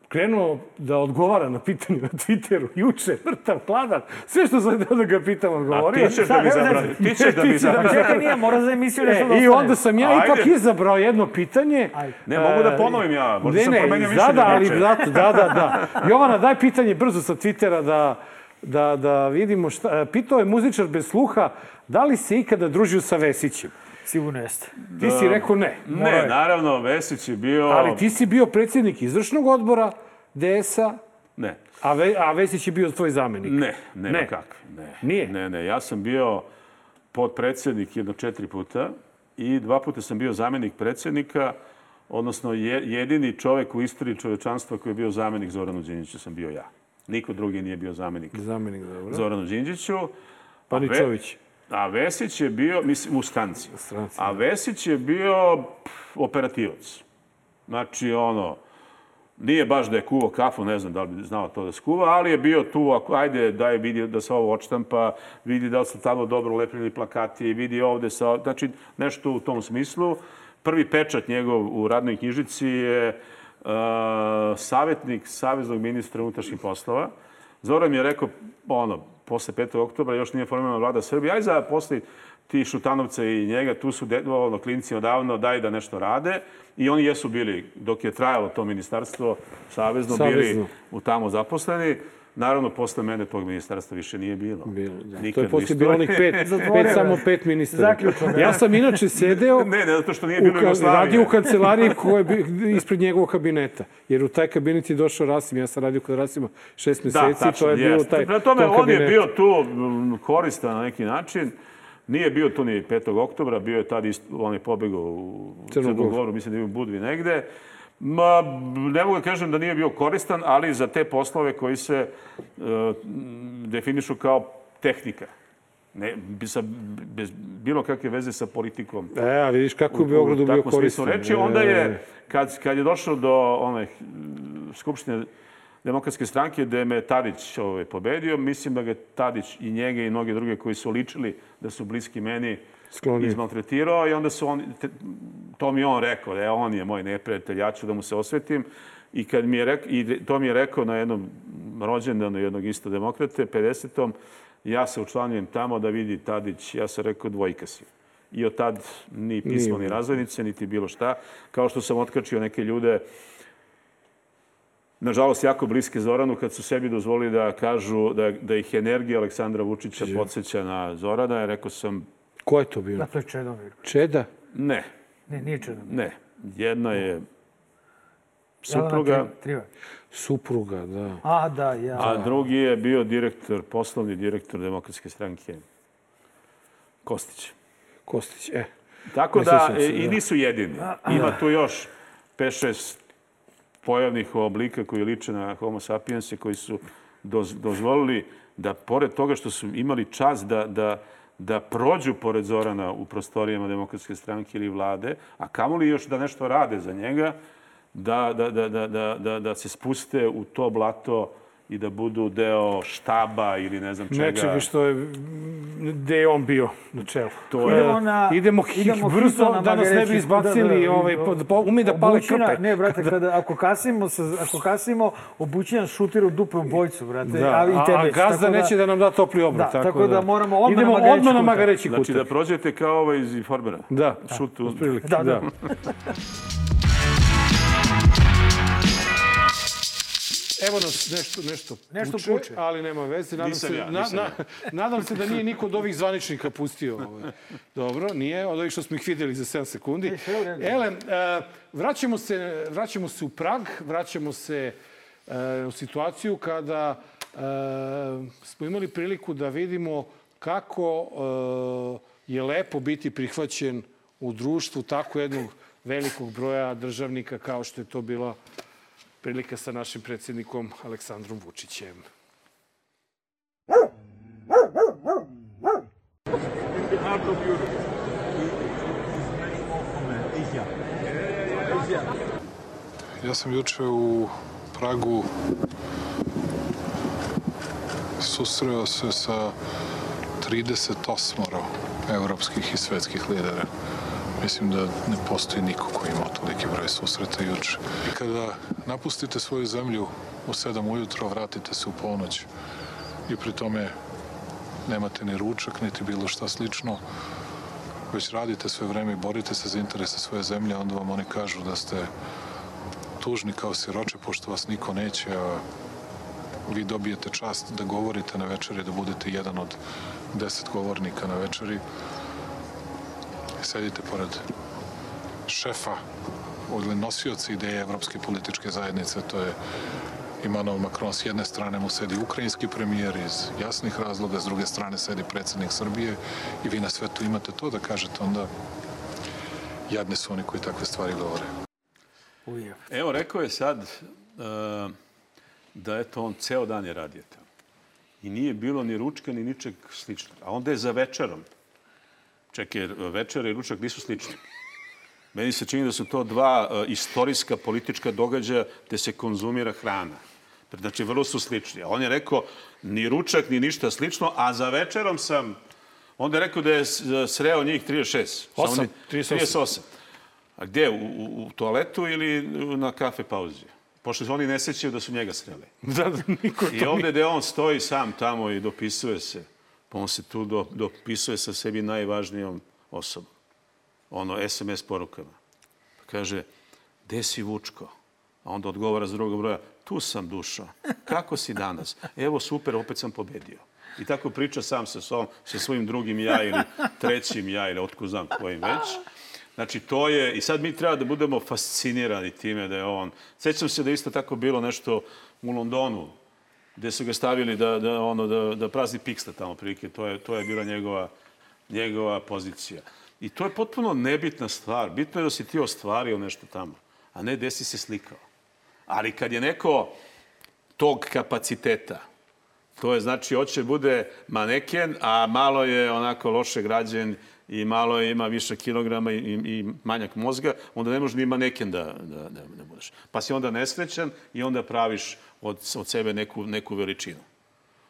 krenuo da odgovara na pitanje na Twitteru juče, mrtav, hladan. Sve što sam da ga pitam, odgovorio. A ti ćeš da mi zabrani. znači, Ti ćeš da mi da zabrani. Čekaj, nije, mora za emisiju nešto da E, I onda sam ja Ajde. ipak izabrao jedno pitanje. Ne, mogu da E, ponovim ja. Možda sam ne, promenio ne, mišljenje. da, da, ali da, da, da. Jovana, daj pitanje brzo sa Twittera da, da, da vidimo šta. e, Pitao je muzičar bez sluha, da li se ikada družio sa Vesićem? Sigurno jeste. Ti si rekao ne. Ne, naravno, Vesić je bio... Ali ti si bio predsjednik izvršnog odbora DS-a, Ne, a, Ve, a Vesić je bio tvoj zamenik. ne, nema Ne. kakve. Ne. Nije? Ne, ne, ja sam bio podpredsednik jedno četiri puta i dva puta sam bio zamenik predsjednika, odnosno je, jedini čovek u istoriji čovečanstva koji je bio zamenik Zoranu Đinđiću sam bio ja. Niko drugi nije bio zamenik Zamenik, dobro. Zoranu Đinđiću. Pa A Ve- Ničović. A Vesić je bio, mislim, u stranci. stranci, A Vesić je bio pff, operativac. Znači, ono, nije baš da je kuvao kafu, ne znam da li bi znao to da skuva, ali je bio tu, ako, ajde, daj vidi da se ovo odštampa, vidi da li su tamo dobro ulepljeni plakati, vidi ovde sa, znači, nešto u tom smislu. Prvi pečat njegov u radnoj knjižici je uh, savjetnik Saveznog ministra unutrašnjih poslova. Zoran mi je rekao, ono, posle 5. oktobra još nije formirana vlada Srbije, aj za posle ti Šutanovca i njega, tu su de, ono, klinci odavno, daj da nešto rade. I oni jesu bili, dok je trajalo to ministarstvo savezno, bili Savezno. u tamo zaposleni. Naravno, posle mene tog ministarstva više nije bilo. Bilo, da. Nikad to je u poslije bilo onih pet, pet samo pet ministara. Zaključno, Ja sam inače sedeo Ne, ne, zato što nije u, bilo ka- Jugoslavije. radio u kancelariji koja je ispred njegovog kabineta. Jer u taj kabinet je došao Rasim. Ja sam radio kod Rasima šest Da, meseci. tačno, to je bilo taj Prema tome, tom on je bio tu koristan na neki način. Nije bio tu ni 5. oktobra, bio je tad isto, on je pobegao u Crnu Crnu Goru. Goru, mislim da je u Budvi negde. Ma, ne mogu da kažem da nije bio koristan, ali za te poslove koji se e, definišu kao tehnika. Ne, sa, bez bilo kakve veze sa politikom. E, a vidiš kako je u Beogradu bio koristan. reči. Onda E, je, kad, kad je došao do one Skupštine Demokratske stranke, gde me Tadić ovaj, pobedio, mislim da ga je Tadić i njega i mnoge druge koji su ličili da su bliski meni Sklonio. izmaltretirao i onda su on, te, to mi on rekao, da je on je moj neprijatelj, ja ću da mu se osvetim. I, kad mi je rekao, I to mi je rekao na jednom rođendanu jednog isto demokrate, 50. Ja se učlanjujem tamo da vidi Tadić, ja sam rekao dvojka si. I od tad ni pismo, ni razvojnice, niti bilo šta. Kao što sam otkačio neke ljude, nažalost, jako bliske Zoranu, kad su sebi dozvolili da kažu da, da ih energija Aleksandra Vučića podsjeća na Zorana, je rekao sam, Ko je to bio? Da, to je Čedomir. Čeda? ne, Ne, nije Čedomir. ne. Jedna je supruga, Jelena Trivar. Supruga, da. A, da, ja. a drugi je bio direktor, poslovni direktor Demokratske stranke, Kostić. Kostić, e. Tako Ne da, sjećam se, e, i da. nisu jedini. Ima tu još 5-6 pojavnih oblika koji liče na homo sapiense, koji su doz, dozvolili da, pored toga što su imali čas da, da, da prođu pored Zorana u prostorijama Demokratske stranke ili vlade, a kamoli još da nešto rade za njega, da, da, da, da, da, da, da se spuste u to blato i da budu deo štaba ili ne znam čega. Nečega što je, gde je on bio na čelu. To je- Idemo na- idemo, idemo brzo, na da nas ne bi izbacili, Da, da, da. ovaj, pod, po, umi da pale Obućina- krpe. Ne, brate, kada, ako kasimo, sa, ako kasimo, obućina šutira u dupe u bojcu, brate. Da, a, i a, tebe. a gazda tako neće da nam da topli obrok. Da, tako da moramo odmah na Idemo Magareći odmah na kutak. Magareći Znači kutak. da prođete kao ovaj iz informera. Da, Šut u... otprilike, Da, da. Evo nas nešto, nešto, Nešto puče, puče. ali nema veze. Nadam Nisam se, ja, na, na, nadam se da nije niko od ovih zvaničnika pustio. Ovaj. Dobro, nije, od ovih što smo ih vidjeli za 7 sekundi. redu. Ele, e, vraćamo, se, vraćamo se u Prag, vraćamo se e, u situaciju kada e, smo imali priliku da vidimo kako e, je lepo biti prihvaćen u društvu tako jednog velikog broja državnika kao što je to bila prilika sa našim predsjednikom Aleksandrom Vučićem. Ja sam juče u Pragu susreo se sa 38 evropskih i svetskih lidera. Mislim da ne postoji niko ko ima toliki broj susreta juče. I kada napustite svoju zemlju u 7 ujutro, vratite se u ponoć i pri tome nemate ni ručak, niti bilo šta slično, već radite sve vreme i borite se za interese svoje zemlje, onda vam oni kažu da ste tužni kao siroče, pošto vas niko neće, a vi dobijete čast da govorite na večeri, da budete jedan od deset govornika na večeri. Sedite pored šefa ili nosioca ideje Evropske političke zajednice, to je Emmanuel Macron. S jedne strane mu sedi ukrajinski premijer iz jasnih razloga, s druge strane sedi predsednik Srbije i vi na svetu imate to da kažete, onda jadni su oni koji takve stvari govore. Evo, rekao je sad uh, da eto on ceo dan je radio tamo. I nije bilo ni ručka, ni ničeg sličnog. A onda je za večerom. Čekaj, jer večera i ručak nisu slični. Meni se čini da su to dva uh, istorijska politička događaja gde se konzumira hrana. Znači, vrlo su slični. A on je rekao, ni ručak, ni ništa slično, a za večerom sam... Onda je rekao da je s- sreo njih 36. Samo Osam, ni- 38. 38. A gde? U, u, u toaletu ili na kafe pauzi? Pošto se oni ne sećaju da su njega sreli. Da, da, niko I to ovde gde on stoji sam tamo i dopisuje se, pa on se tu do, dopisuje sa sebi najvažnijom osobom. Ono, SMS porukama. Pa kaže, gde si Vučko? A onda odgovara s drugog broja, tu sam dušo. Kako si danas? Evo, super, opet sam pobedio. I tako priča sam sa, svom, sa svojim drugim ja ili trećim ja ili otko znam kojim već. Znači, to je, i sad mi treba da budemo fascinirani time da je on... Sećam se da isto tako bilo nešto u Londonu, gde su ga stavili da, da, ono, da, da prazni piksta tamo prilike. To je, to je bila njegova, njegova pozicija. I to je potpuno nebitna stvar. Bitno je da si ti ostvario nešto tamo, a ne gde si se slikao. Ali kad je neko tog kapaciteta, to je znači hoće bude maneken, a malo je onako loše građen i malo je, ima više kilograma i, i, manjak mozga, onda ne može ni maneken da, da, da, da budeš. Pa si onda nesrećan i onda praviš od, od sebe neku, neku veličinu.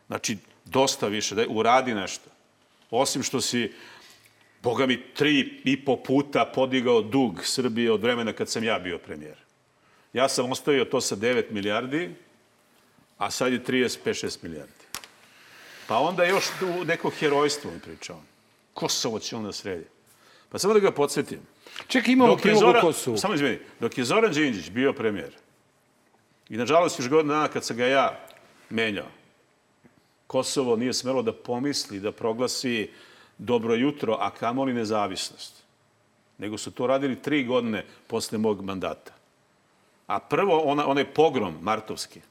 Znači, dosta više, da uradi nešto. Osim što si, boga mi, tri i po puta podigao dug Srbije od vremena kad sam ja bio premijer. Ja sam ostavio to sa 9 milijardi, a sad je 35-6 milijardi. Pa onda još tu neko herojstvo on pričao. Kosovo će onda sredi. Pa samo da ga podsjetim. Čekaj, imamo Dok je prilog o Zoran, Kosovu. samo izvini, dok je Zoran Đinđić bio premijer, i nažalost još godina dana kad sam ga ja menjao, Kosovo nije smelo da pomisli, da proglasi dobro jutro, a kamoli nezavisnost. Nego su to radili tri godine posle mog mandata. A prvo, ona, onaj pogrom martovski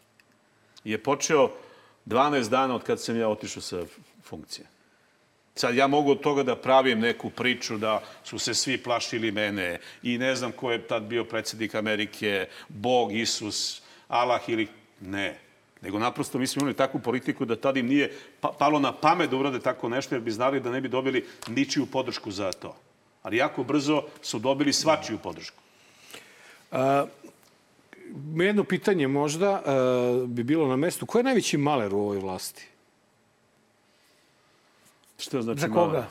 je počeo 12 dana od kad sam ja otišao sa funkcije. Sad ja mogu od toga da pravim neku priču da su se svi plašili mene i ne znam ko je tad bio predsjednik Amerike, Bog, Isus, Allah ili... Ne. Nego naprosto mi smo imali takvu politiku da tad im nije pa, palo na pamet da urade tako nešto jer bi znali da ne bi dobili ničiju podršku za to. Ali jako brzo su dobili svačiju podršku. jedno pitanje možda uh, bi bilo na mestu. Ko je najveći maler u ovoj vlasti? Što znači Za maler? koga?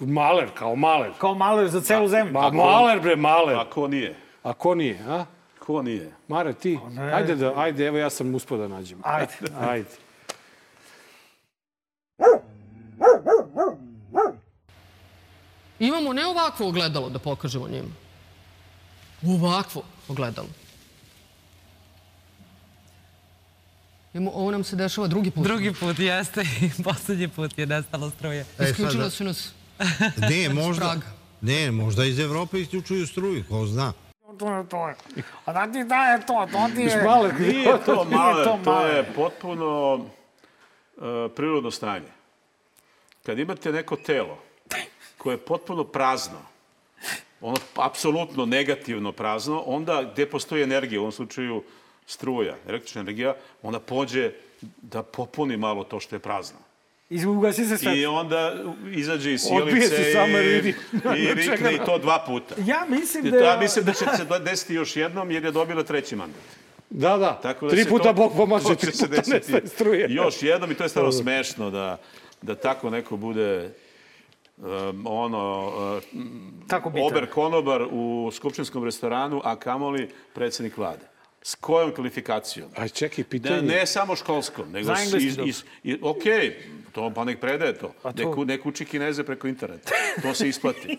Maler, kao maler. Kao maler za celu zemlju. Ma, maler, bre, maler. A ko nije? A ko nije, a? Ko nije? Mare, ti? ne. Ajde, da, ajde, evo ja sam uspio da nađem. Ajde. Ajde. Imamo ne ovakvo ogledalo da pokažemo njima. Ovakvo ogledalo. Imamo, ovo nam se dešava drugi put. Drugi put jeste i poslednji put je nestalo struje. Isključila su nas. Ne, možda, ne, možda iz Evrope isključuju struju, ko zna. To je to. A da ti da je to, to ti je... Maler, Nije to maler, to to je potpuno uh, prirodno stanje. Kad imate neko telo koje je potpuno prazno, ono apsolutno negativno prazno, onda gde postoji energija, u ovom slučaju struja, električna energija, onda pođe da popuni malo to što je prazno. Izugasi se sve. I onda izađe iz jer i, vidi. i rikne i to dva puta. Ja mislim I da... je- ja mislim da će se desiti još jednom jer je dobila treći mandat. Da, da. Tako da Tri puta to- Bog pomaže, tri puta desiti nestaje struje. Još jednom i to je stvarno smešno da, da tako neko bude um, ono, uh, Tako bitan. ober konobar u skupštinskom restoranu, a kamoli predsednik vlade. S kojom kvalifikacijom? Aj, čekaj, Da, pitanje. ne samo školskom, nego Za engleski ok, to pa nek predaje to. Pa to- Nek, nek uči kineze preko interneta. To se isplati.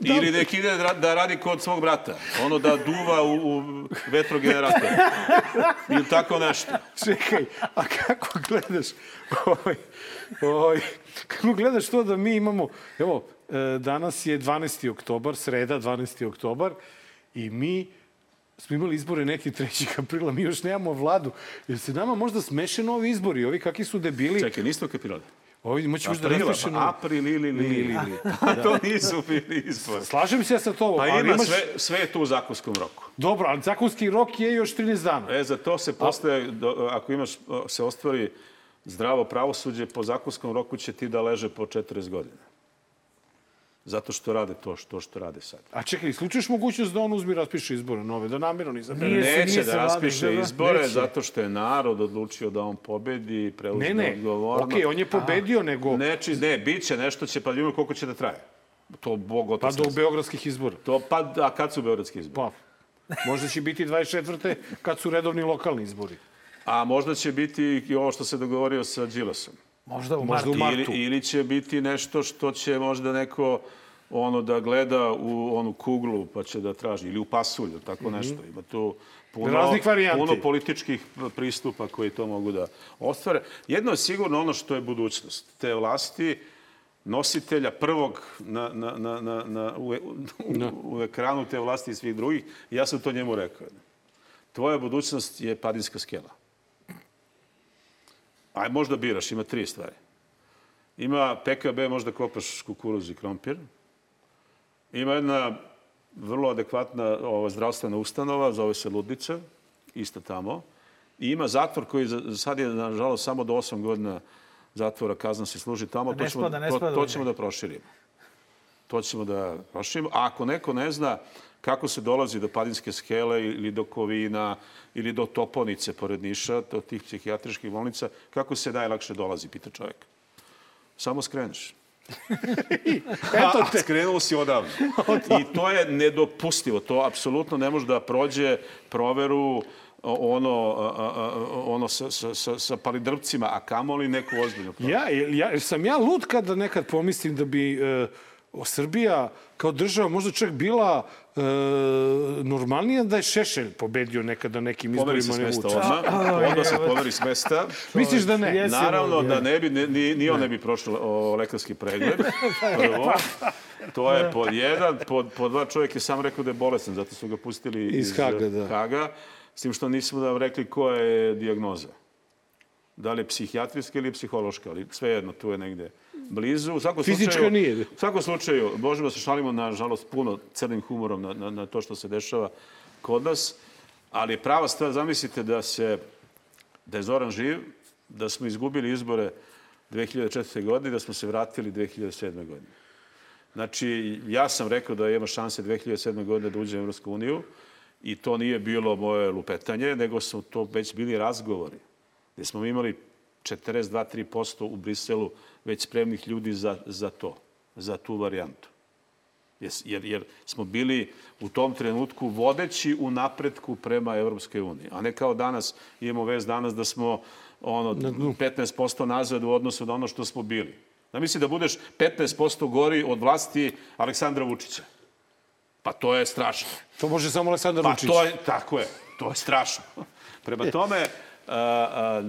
Ili nek ide da ra- radi kod svog brata. Ono da duva u, u vetrogenerator. Ili tako nešto. Čekaj, a kako gledaš, ovaj, ovaj, kako gledaš to da mi imamo, evo, e, danas je 12. oktobar, sreda 12. oktobar, i mi smo imali izbore neki 3. aprila, mi još nemamo vladu. Jer se nama možda smeše novi izbori, ovi kakvi su debili, Čekaj, niste ukapirali? ovi moći možda pa novi. april ili ili. Ili, ili. Pa to nisu bili izbori. Slažem se ja sa tobom, Pa ali ima imaš... sve, sve je tu u zakonskom roku. Dobro, ali zakonski rok je još 13 dana. E, za to se postaje, do, ako imaš, se ostvari zdravo pravosuđe, po zakonskom roku će ti da leže po 40 godina. Zato što rade to što, što rade sad. A čekaj, isključuješ mogućnost da on uzmi i raspiše izbore nove, da namjerno ne izabere? Nije Neće nije da se raspiše Vlada izbore Neće. zato što je narod odlučio da on pobedi i preuzme Ne, ne, odgovornost. okej, on je pobedio, nego... Neči, ne, bit će nešto, će, pa vidimo koliko će da traje. To Bog Pa otac. do ne beogradskih izbora. To, pa, a kad su beogradski izbori? Pa, možda će biti 24. kad su redovni lokalni izbori. A možda će biti i ovo što se dogovorio sa Đilasom. Možda u Možda martu. u martu. Ili, ili će biti nešto što će možda neko ono da gleda u onu kuglu pa će da traži ili u pasulju, tako nešto. Ima tu puno, Raznih varijanti. puno političkih pristupa koji to mogu da ostvare. Jedno je sigurno ono što je budućnost te vlasti, nositelja prvog na, na, na, na, na, u, u, u ekranu te vlasti i svih drugih. Ja sam to njemu rekao. Tvoja budućnost je padinska skela. Aj, možda biraš, ima tri stvari. Ima PKB, možda kopaš kukuruz i krompir. Ima jedna vrlo adekvatna ova, zdravstvena ustanova, zove se Ludnica, isto tamo. I ima zatvor koji za, sad je, nažalost, samo do 8 godina zatvora kazna se služi tamo. Ne to ćemo, spada, ne to, spada to u ćemo da proširimo. To ćemo da proširimo. A ako neko ne zna kako se dolazi do padinske skele ili do Kovina ili do Toponice pored Niša, do tih psihijatričkih bolnica, kako se najlakše dolazi, pita čovjek. Samo skreneš. Eto A, skrenuo si odavno. I to je nedopustivo. To apsolutno ne može da prođe proveru ono, ono sa, sa, sa, sa palidrpcima, a kamoli neku ozbiljnu proveru. Ja, ja, sam ja lud kada nekad pomislim da bi e, o Srbija kao država možda čak bila e, normalnija da je Šešelj pobedio nekada nekim Pomeri izborima. se s mesta odmah. Onda se pomeri s mesta. Misliš da ne? Jesi, Naravno je. da ne bi, ni, ni on ne bi prošao o, lekarski pregled. Prvo. To je pod jedan. Pod, pod dva čovjek je sam rekao da je bolestan, zato su ga pustili Iz Haga, da. Haga. S tim što nismo da vam rekli koja je dijagnoza. Da li je psihijatrijska ili je psihološka, ali svejedno, tu je negde blizu. U svakom Fizička slučaju, nije. U svakom slučaju, možemo da se šalimo, nažalost, puno crnim humorom na, na, na to što se dešava kod nas, ali prava stvar, zamislite da se da je Zoran živ, da smo izgubili izbore 2004. godine i da smo se vratili 2007. godine. Znači, ja sam rekao da ima šanse 2007. godine da uđe u Evropsku uniju i to nije bilo moje lupetanje, nego su to već bili razgovori. Gde smo imali 42-3% u Briselu već spremnih ljudi za, za to, za tu varijantu. Jer, jer smo bili u tom trenutku vodeći u napretku prema Evropskoj uniji. A ne kao danas, imamo vez danas da smo ono, 15% nazad u odnosu na ono što smo bili. Da misli da budeš 15% gori od vlasti Aleksandra Vučića. Pa to je strašno. To može samo Aleksandar pa Vučić. To je, tako je, to je strašno. Prema tome, a, a,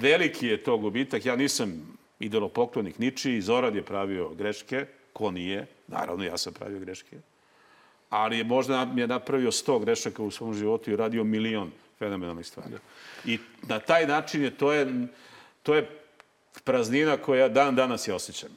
veliki je to gubitak. Ja nisam idolopoklonik ničiji. Zorad je pravio greške. Ko nije? Naravno, ja sam pravio greške. Ali je možda mi je napravio sto grešaka u svom životu i radio milion fenomenalnih stvari. I na taj način je to je, to je praznina koja dan danas je osjećam.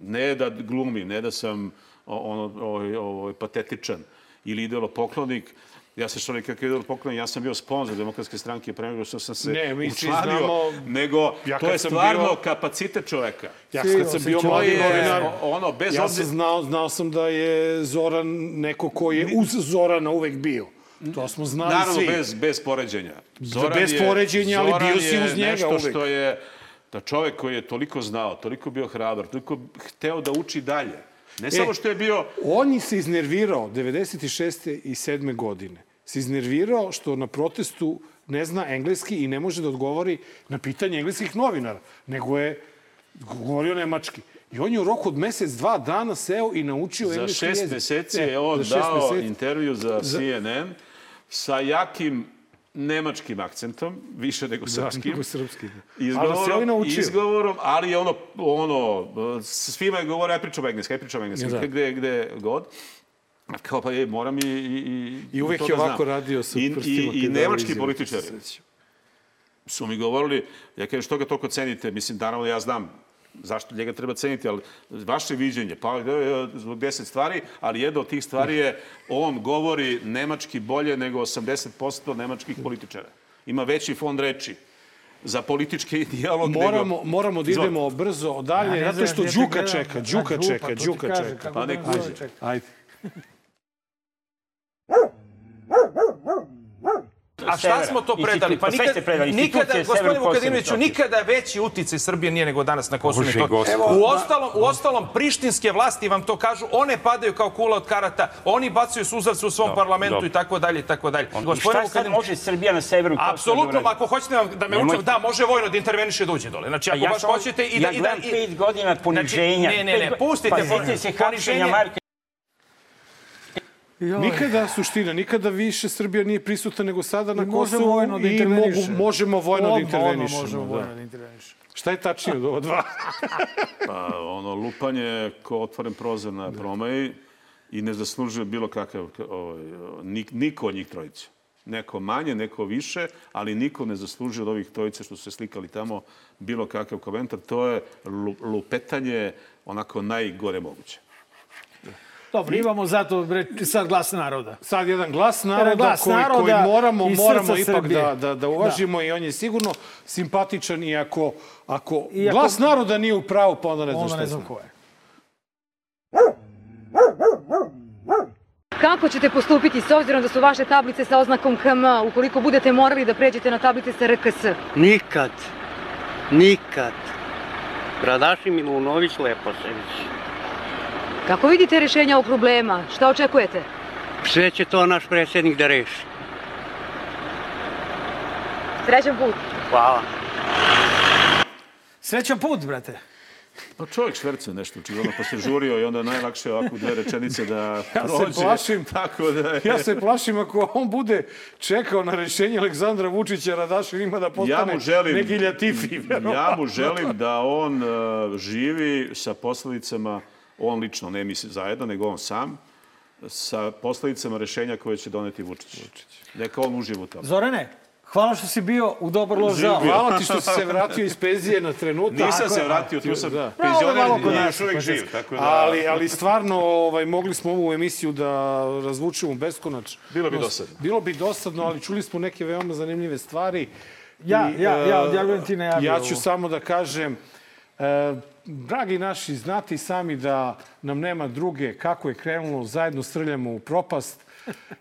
Ne da glumim, ne da sam ono, ovaj, ovaj, patetičan ili idolopoklonik, Ja se što nekako idol poklonim, ja sam bio sponsor demokratske stranke pre nego što sam se ne, mi učlanio, znamo, nego ja to je stvarno bio, kapacitet čoveka. Ja kad sam bio mladi novinar, ono, bez ja sam znao, znao sam da je Zoran neko ko je uz Zorana uvek bio. To smo znali Naravno, svi. bez, bez poređenja. Zoran bez poređenja, ali bio si uz njega nešto uvek. što je, da čovek koji je toliko znao, toliko bio hrabar, toliko hteo da uči dalje. Ne samo e, što je bio... On je se iznervirao 96. i 7. godine. Se iznervirao što na protestu ne zna engleski i ne može da odgovori na pitanje engleskih novinara, nego je govorio nemački. I on je u roku od mesec, dva dana seo i naučio za engleski jezik. Za šest meseci je on dao meseci. intervju za, za CNN sa jakim nemačkim akcentom, više nego srpskim. Da, nego srpskim. Izgovorom, ali. Izgovorom, ali ono, ono, svima je govorio, ja pričam engleski, ja pričam engleski, da. gde, gde god. Kao pa je, moram i... I, I uvek je ovako da radio sa I, i, i nemački političari su mi govorili, ja kažem, što ga toliko cenite? Mislim, naravno, ja znam zašto njega treba ceniti, ali vaše viđenje, pa zbog deset stvari, ali jedna od tih stvari je, on govori nemački bolje nego 80% nemačkih političara. Ima veći fond reči za politički dijalog. Moramo, nego... moramo da idemo brzo dalje, ja, zato što Đuka čeka, Đuka čeka, Đuka čeka. Pa nek uđe. Ajde. A šta smo to predali? Pa nikad, nikada, gospodine Vukadinoviću, nikada veći uticaj Srbije nije nego danas na Kosovo. U ostalom, u ostalom, prištinske vlasti vam to kažu, one padaju kao kula od karata, oni bacaju suzavce u svom do, parlamentu do. i tako dalje i tako dalje. Gospodine šta sad može Srbija na severu Apsolutno, ako hoćete da me učem, da, može vojno da interveniše da uđe dole. Znači, ako baš hoćete i da... Ja gledam pet godina poniženja. Ne, ne, ne, pustite. Pa se Marka Nikada, suština, nikada više Srbija nije prisutna nego sada na Kosovu vojno da i mogu, možemo vojno da intervenišemo. možemo vojno da intervenišemo. Šta je tačnije od ova dva? pa, ono, lupanje ko otvoren prozor na promaji i ne zaslužuje bilo kakav, ovaj, niko od njih trojice. Neko manje, neko više, ali niko ne zaslužuje od ovih trojice što su se slikali tamo bilo kakav komentar. To je lupetanje onako najgore moguće. Dobro, imamo zato sad glas naroda. Sad jedan glas naroda, glas koji, naroda koji moramo, moramo ipak da, da, da uvažimo da. i on je sigurno simpatičan i ako, ako Iako, glas naroda nije u pravu, pa onda ne znam šta ne znam ko je. Kako ćete postupiti s obzirom da su vaše tablice sa oznakom KM ukoliko budete morali da pređete na tablice sa RKS? Nikad. Nikad. Bradaši Milunović Lepošević. Kako vidite rešenja ovog problema? Šta očekujete? Sve će to naš predsjednik da reši. Srećan put. Hvala. Srećan put, brate. Pa čovjek švercuje nešto, očigledno, pa se žurio i onda je najlakše ovako dve rečenice da ja prođe. Se plašim, tako da je... Ja se plašim ako on bude čekao na rešenje Aleksandra Vučića, Radašin ima da postane ja želim, neki ljatifi. Ja mu želim da on uh, živi sa posledicama on lično, ne mi zajedno, nego on sam, sa posledicama rešenja koje će doneti Vučić. Vučić. Neka on uživa u tome. Zorane, hvala što si bio u dobar lož žao. Hvala ti što si se vratio iz penzije na trenutak. Nisam se vratio, tu sam da. penzioner i još uvek živ. Tako da... ali, ali stvarno ovaj, mogli smo ovu emisiju da razvučemo beskonač. Bilo bi dosadno. Bilo bi dosadno, ali čuli smo neke veoma zanimljive stvari. Ja, I, ja, ja, odjavljujem ti najavio. Ja ću samo da kažem, e, dragi naši, znate i sami da nam nema druge kako je krenulo, zajedno srljamo u propast.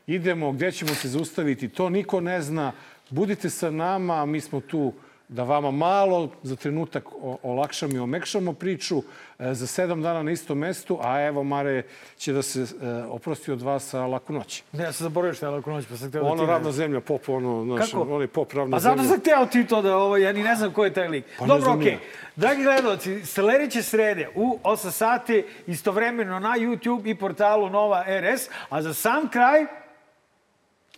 idemo, gde ćemo se zaustaviti, to niko ne zna. Budite sa nama, mi smo tu da vama malo za trenutak olakšamo i omekšamo priču e, za sedam dana na istom mestu, a evo Mare će da se e, oprosti od vas sa laku noć. Ne, ja sam zaboravio što je laku noć, pa sam htio da Ono ravna zemlja, pop, ono, znaš, on je pop ravna zemlja. Pa zato sam htio ti to da, ovo, ja ni ne znam ko je taj lik. Pa Dobro, okej. Okay. Dragi gledalci, sledeće srede u 8 sati, istovremeno na YouTube i portalu Nova RS, a za sam kraj,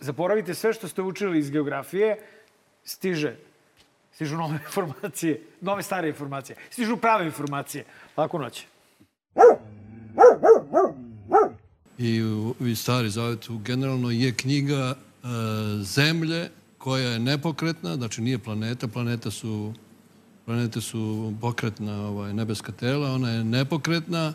zaboravite sve što ste učili iz geografije, stiže stižu nove informacije, nove stare informacije, stižu prave informacije. Laku noć. I, u, i Stari Zavet generalno je knjiga e, zemlje koja je nepokretna, znači nije planeta, planeta su planete su pokretna ovaj, nebeska tela, ona je nepokretna,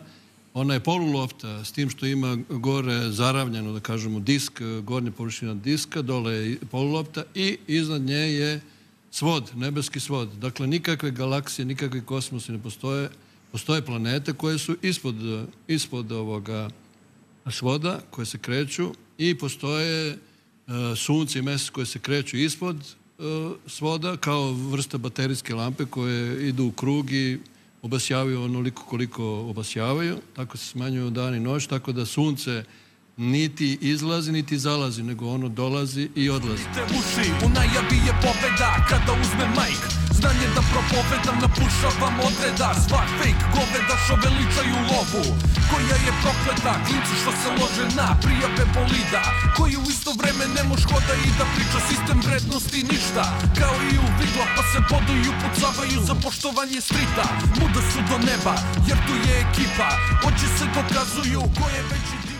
ona je polulofta s tim što ima gore zaravljeno, da kažemo, disk, gornja površina diska, dole je polulofta i iznad nje je svod, nebeski svod. Dakle, nikakve galaksije, nikakvi kosmosi ne postoje. Postoje planete koje su ispod, ispod ovoga svoda, koje se kreću i postoje uh, sunce i mesec koje se kreću ispod uh, svoda kao vrsta baterijske lampe koje idu u krug i obasjavaju onoliko koliko obasjavaju. Tako se smanjuju dan i noć, tako da sunce niti izlazi, niti zalazi, nego ono dolazi i odlazi. Te uši, u najavi je pobeda kada uzme majk. Znanje da propovedam, napušavam odreda. Sva fake goveda što veličaju lovu. Koja je prokleta, klinci što se lože na prijave bolida. Koji u isto vreme ne moš hoda i da priča sistem vrednosti ništa. Kao i u vigla pa se boduju, pucavaju za poštovanje strita. Muda su do neba, jer tu je ekipa. Oči se dokazuju ko je veći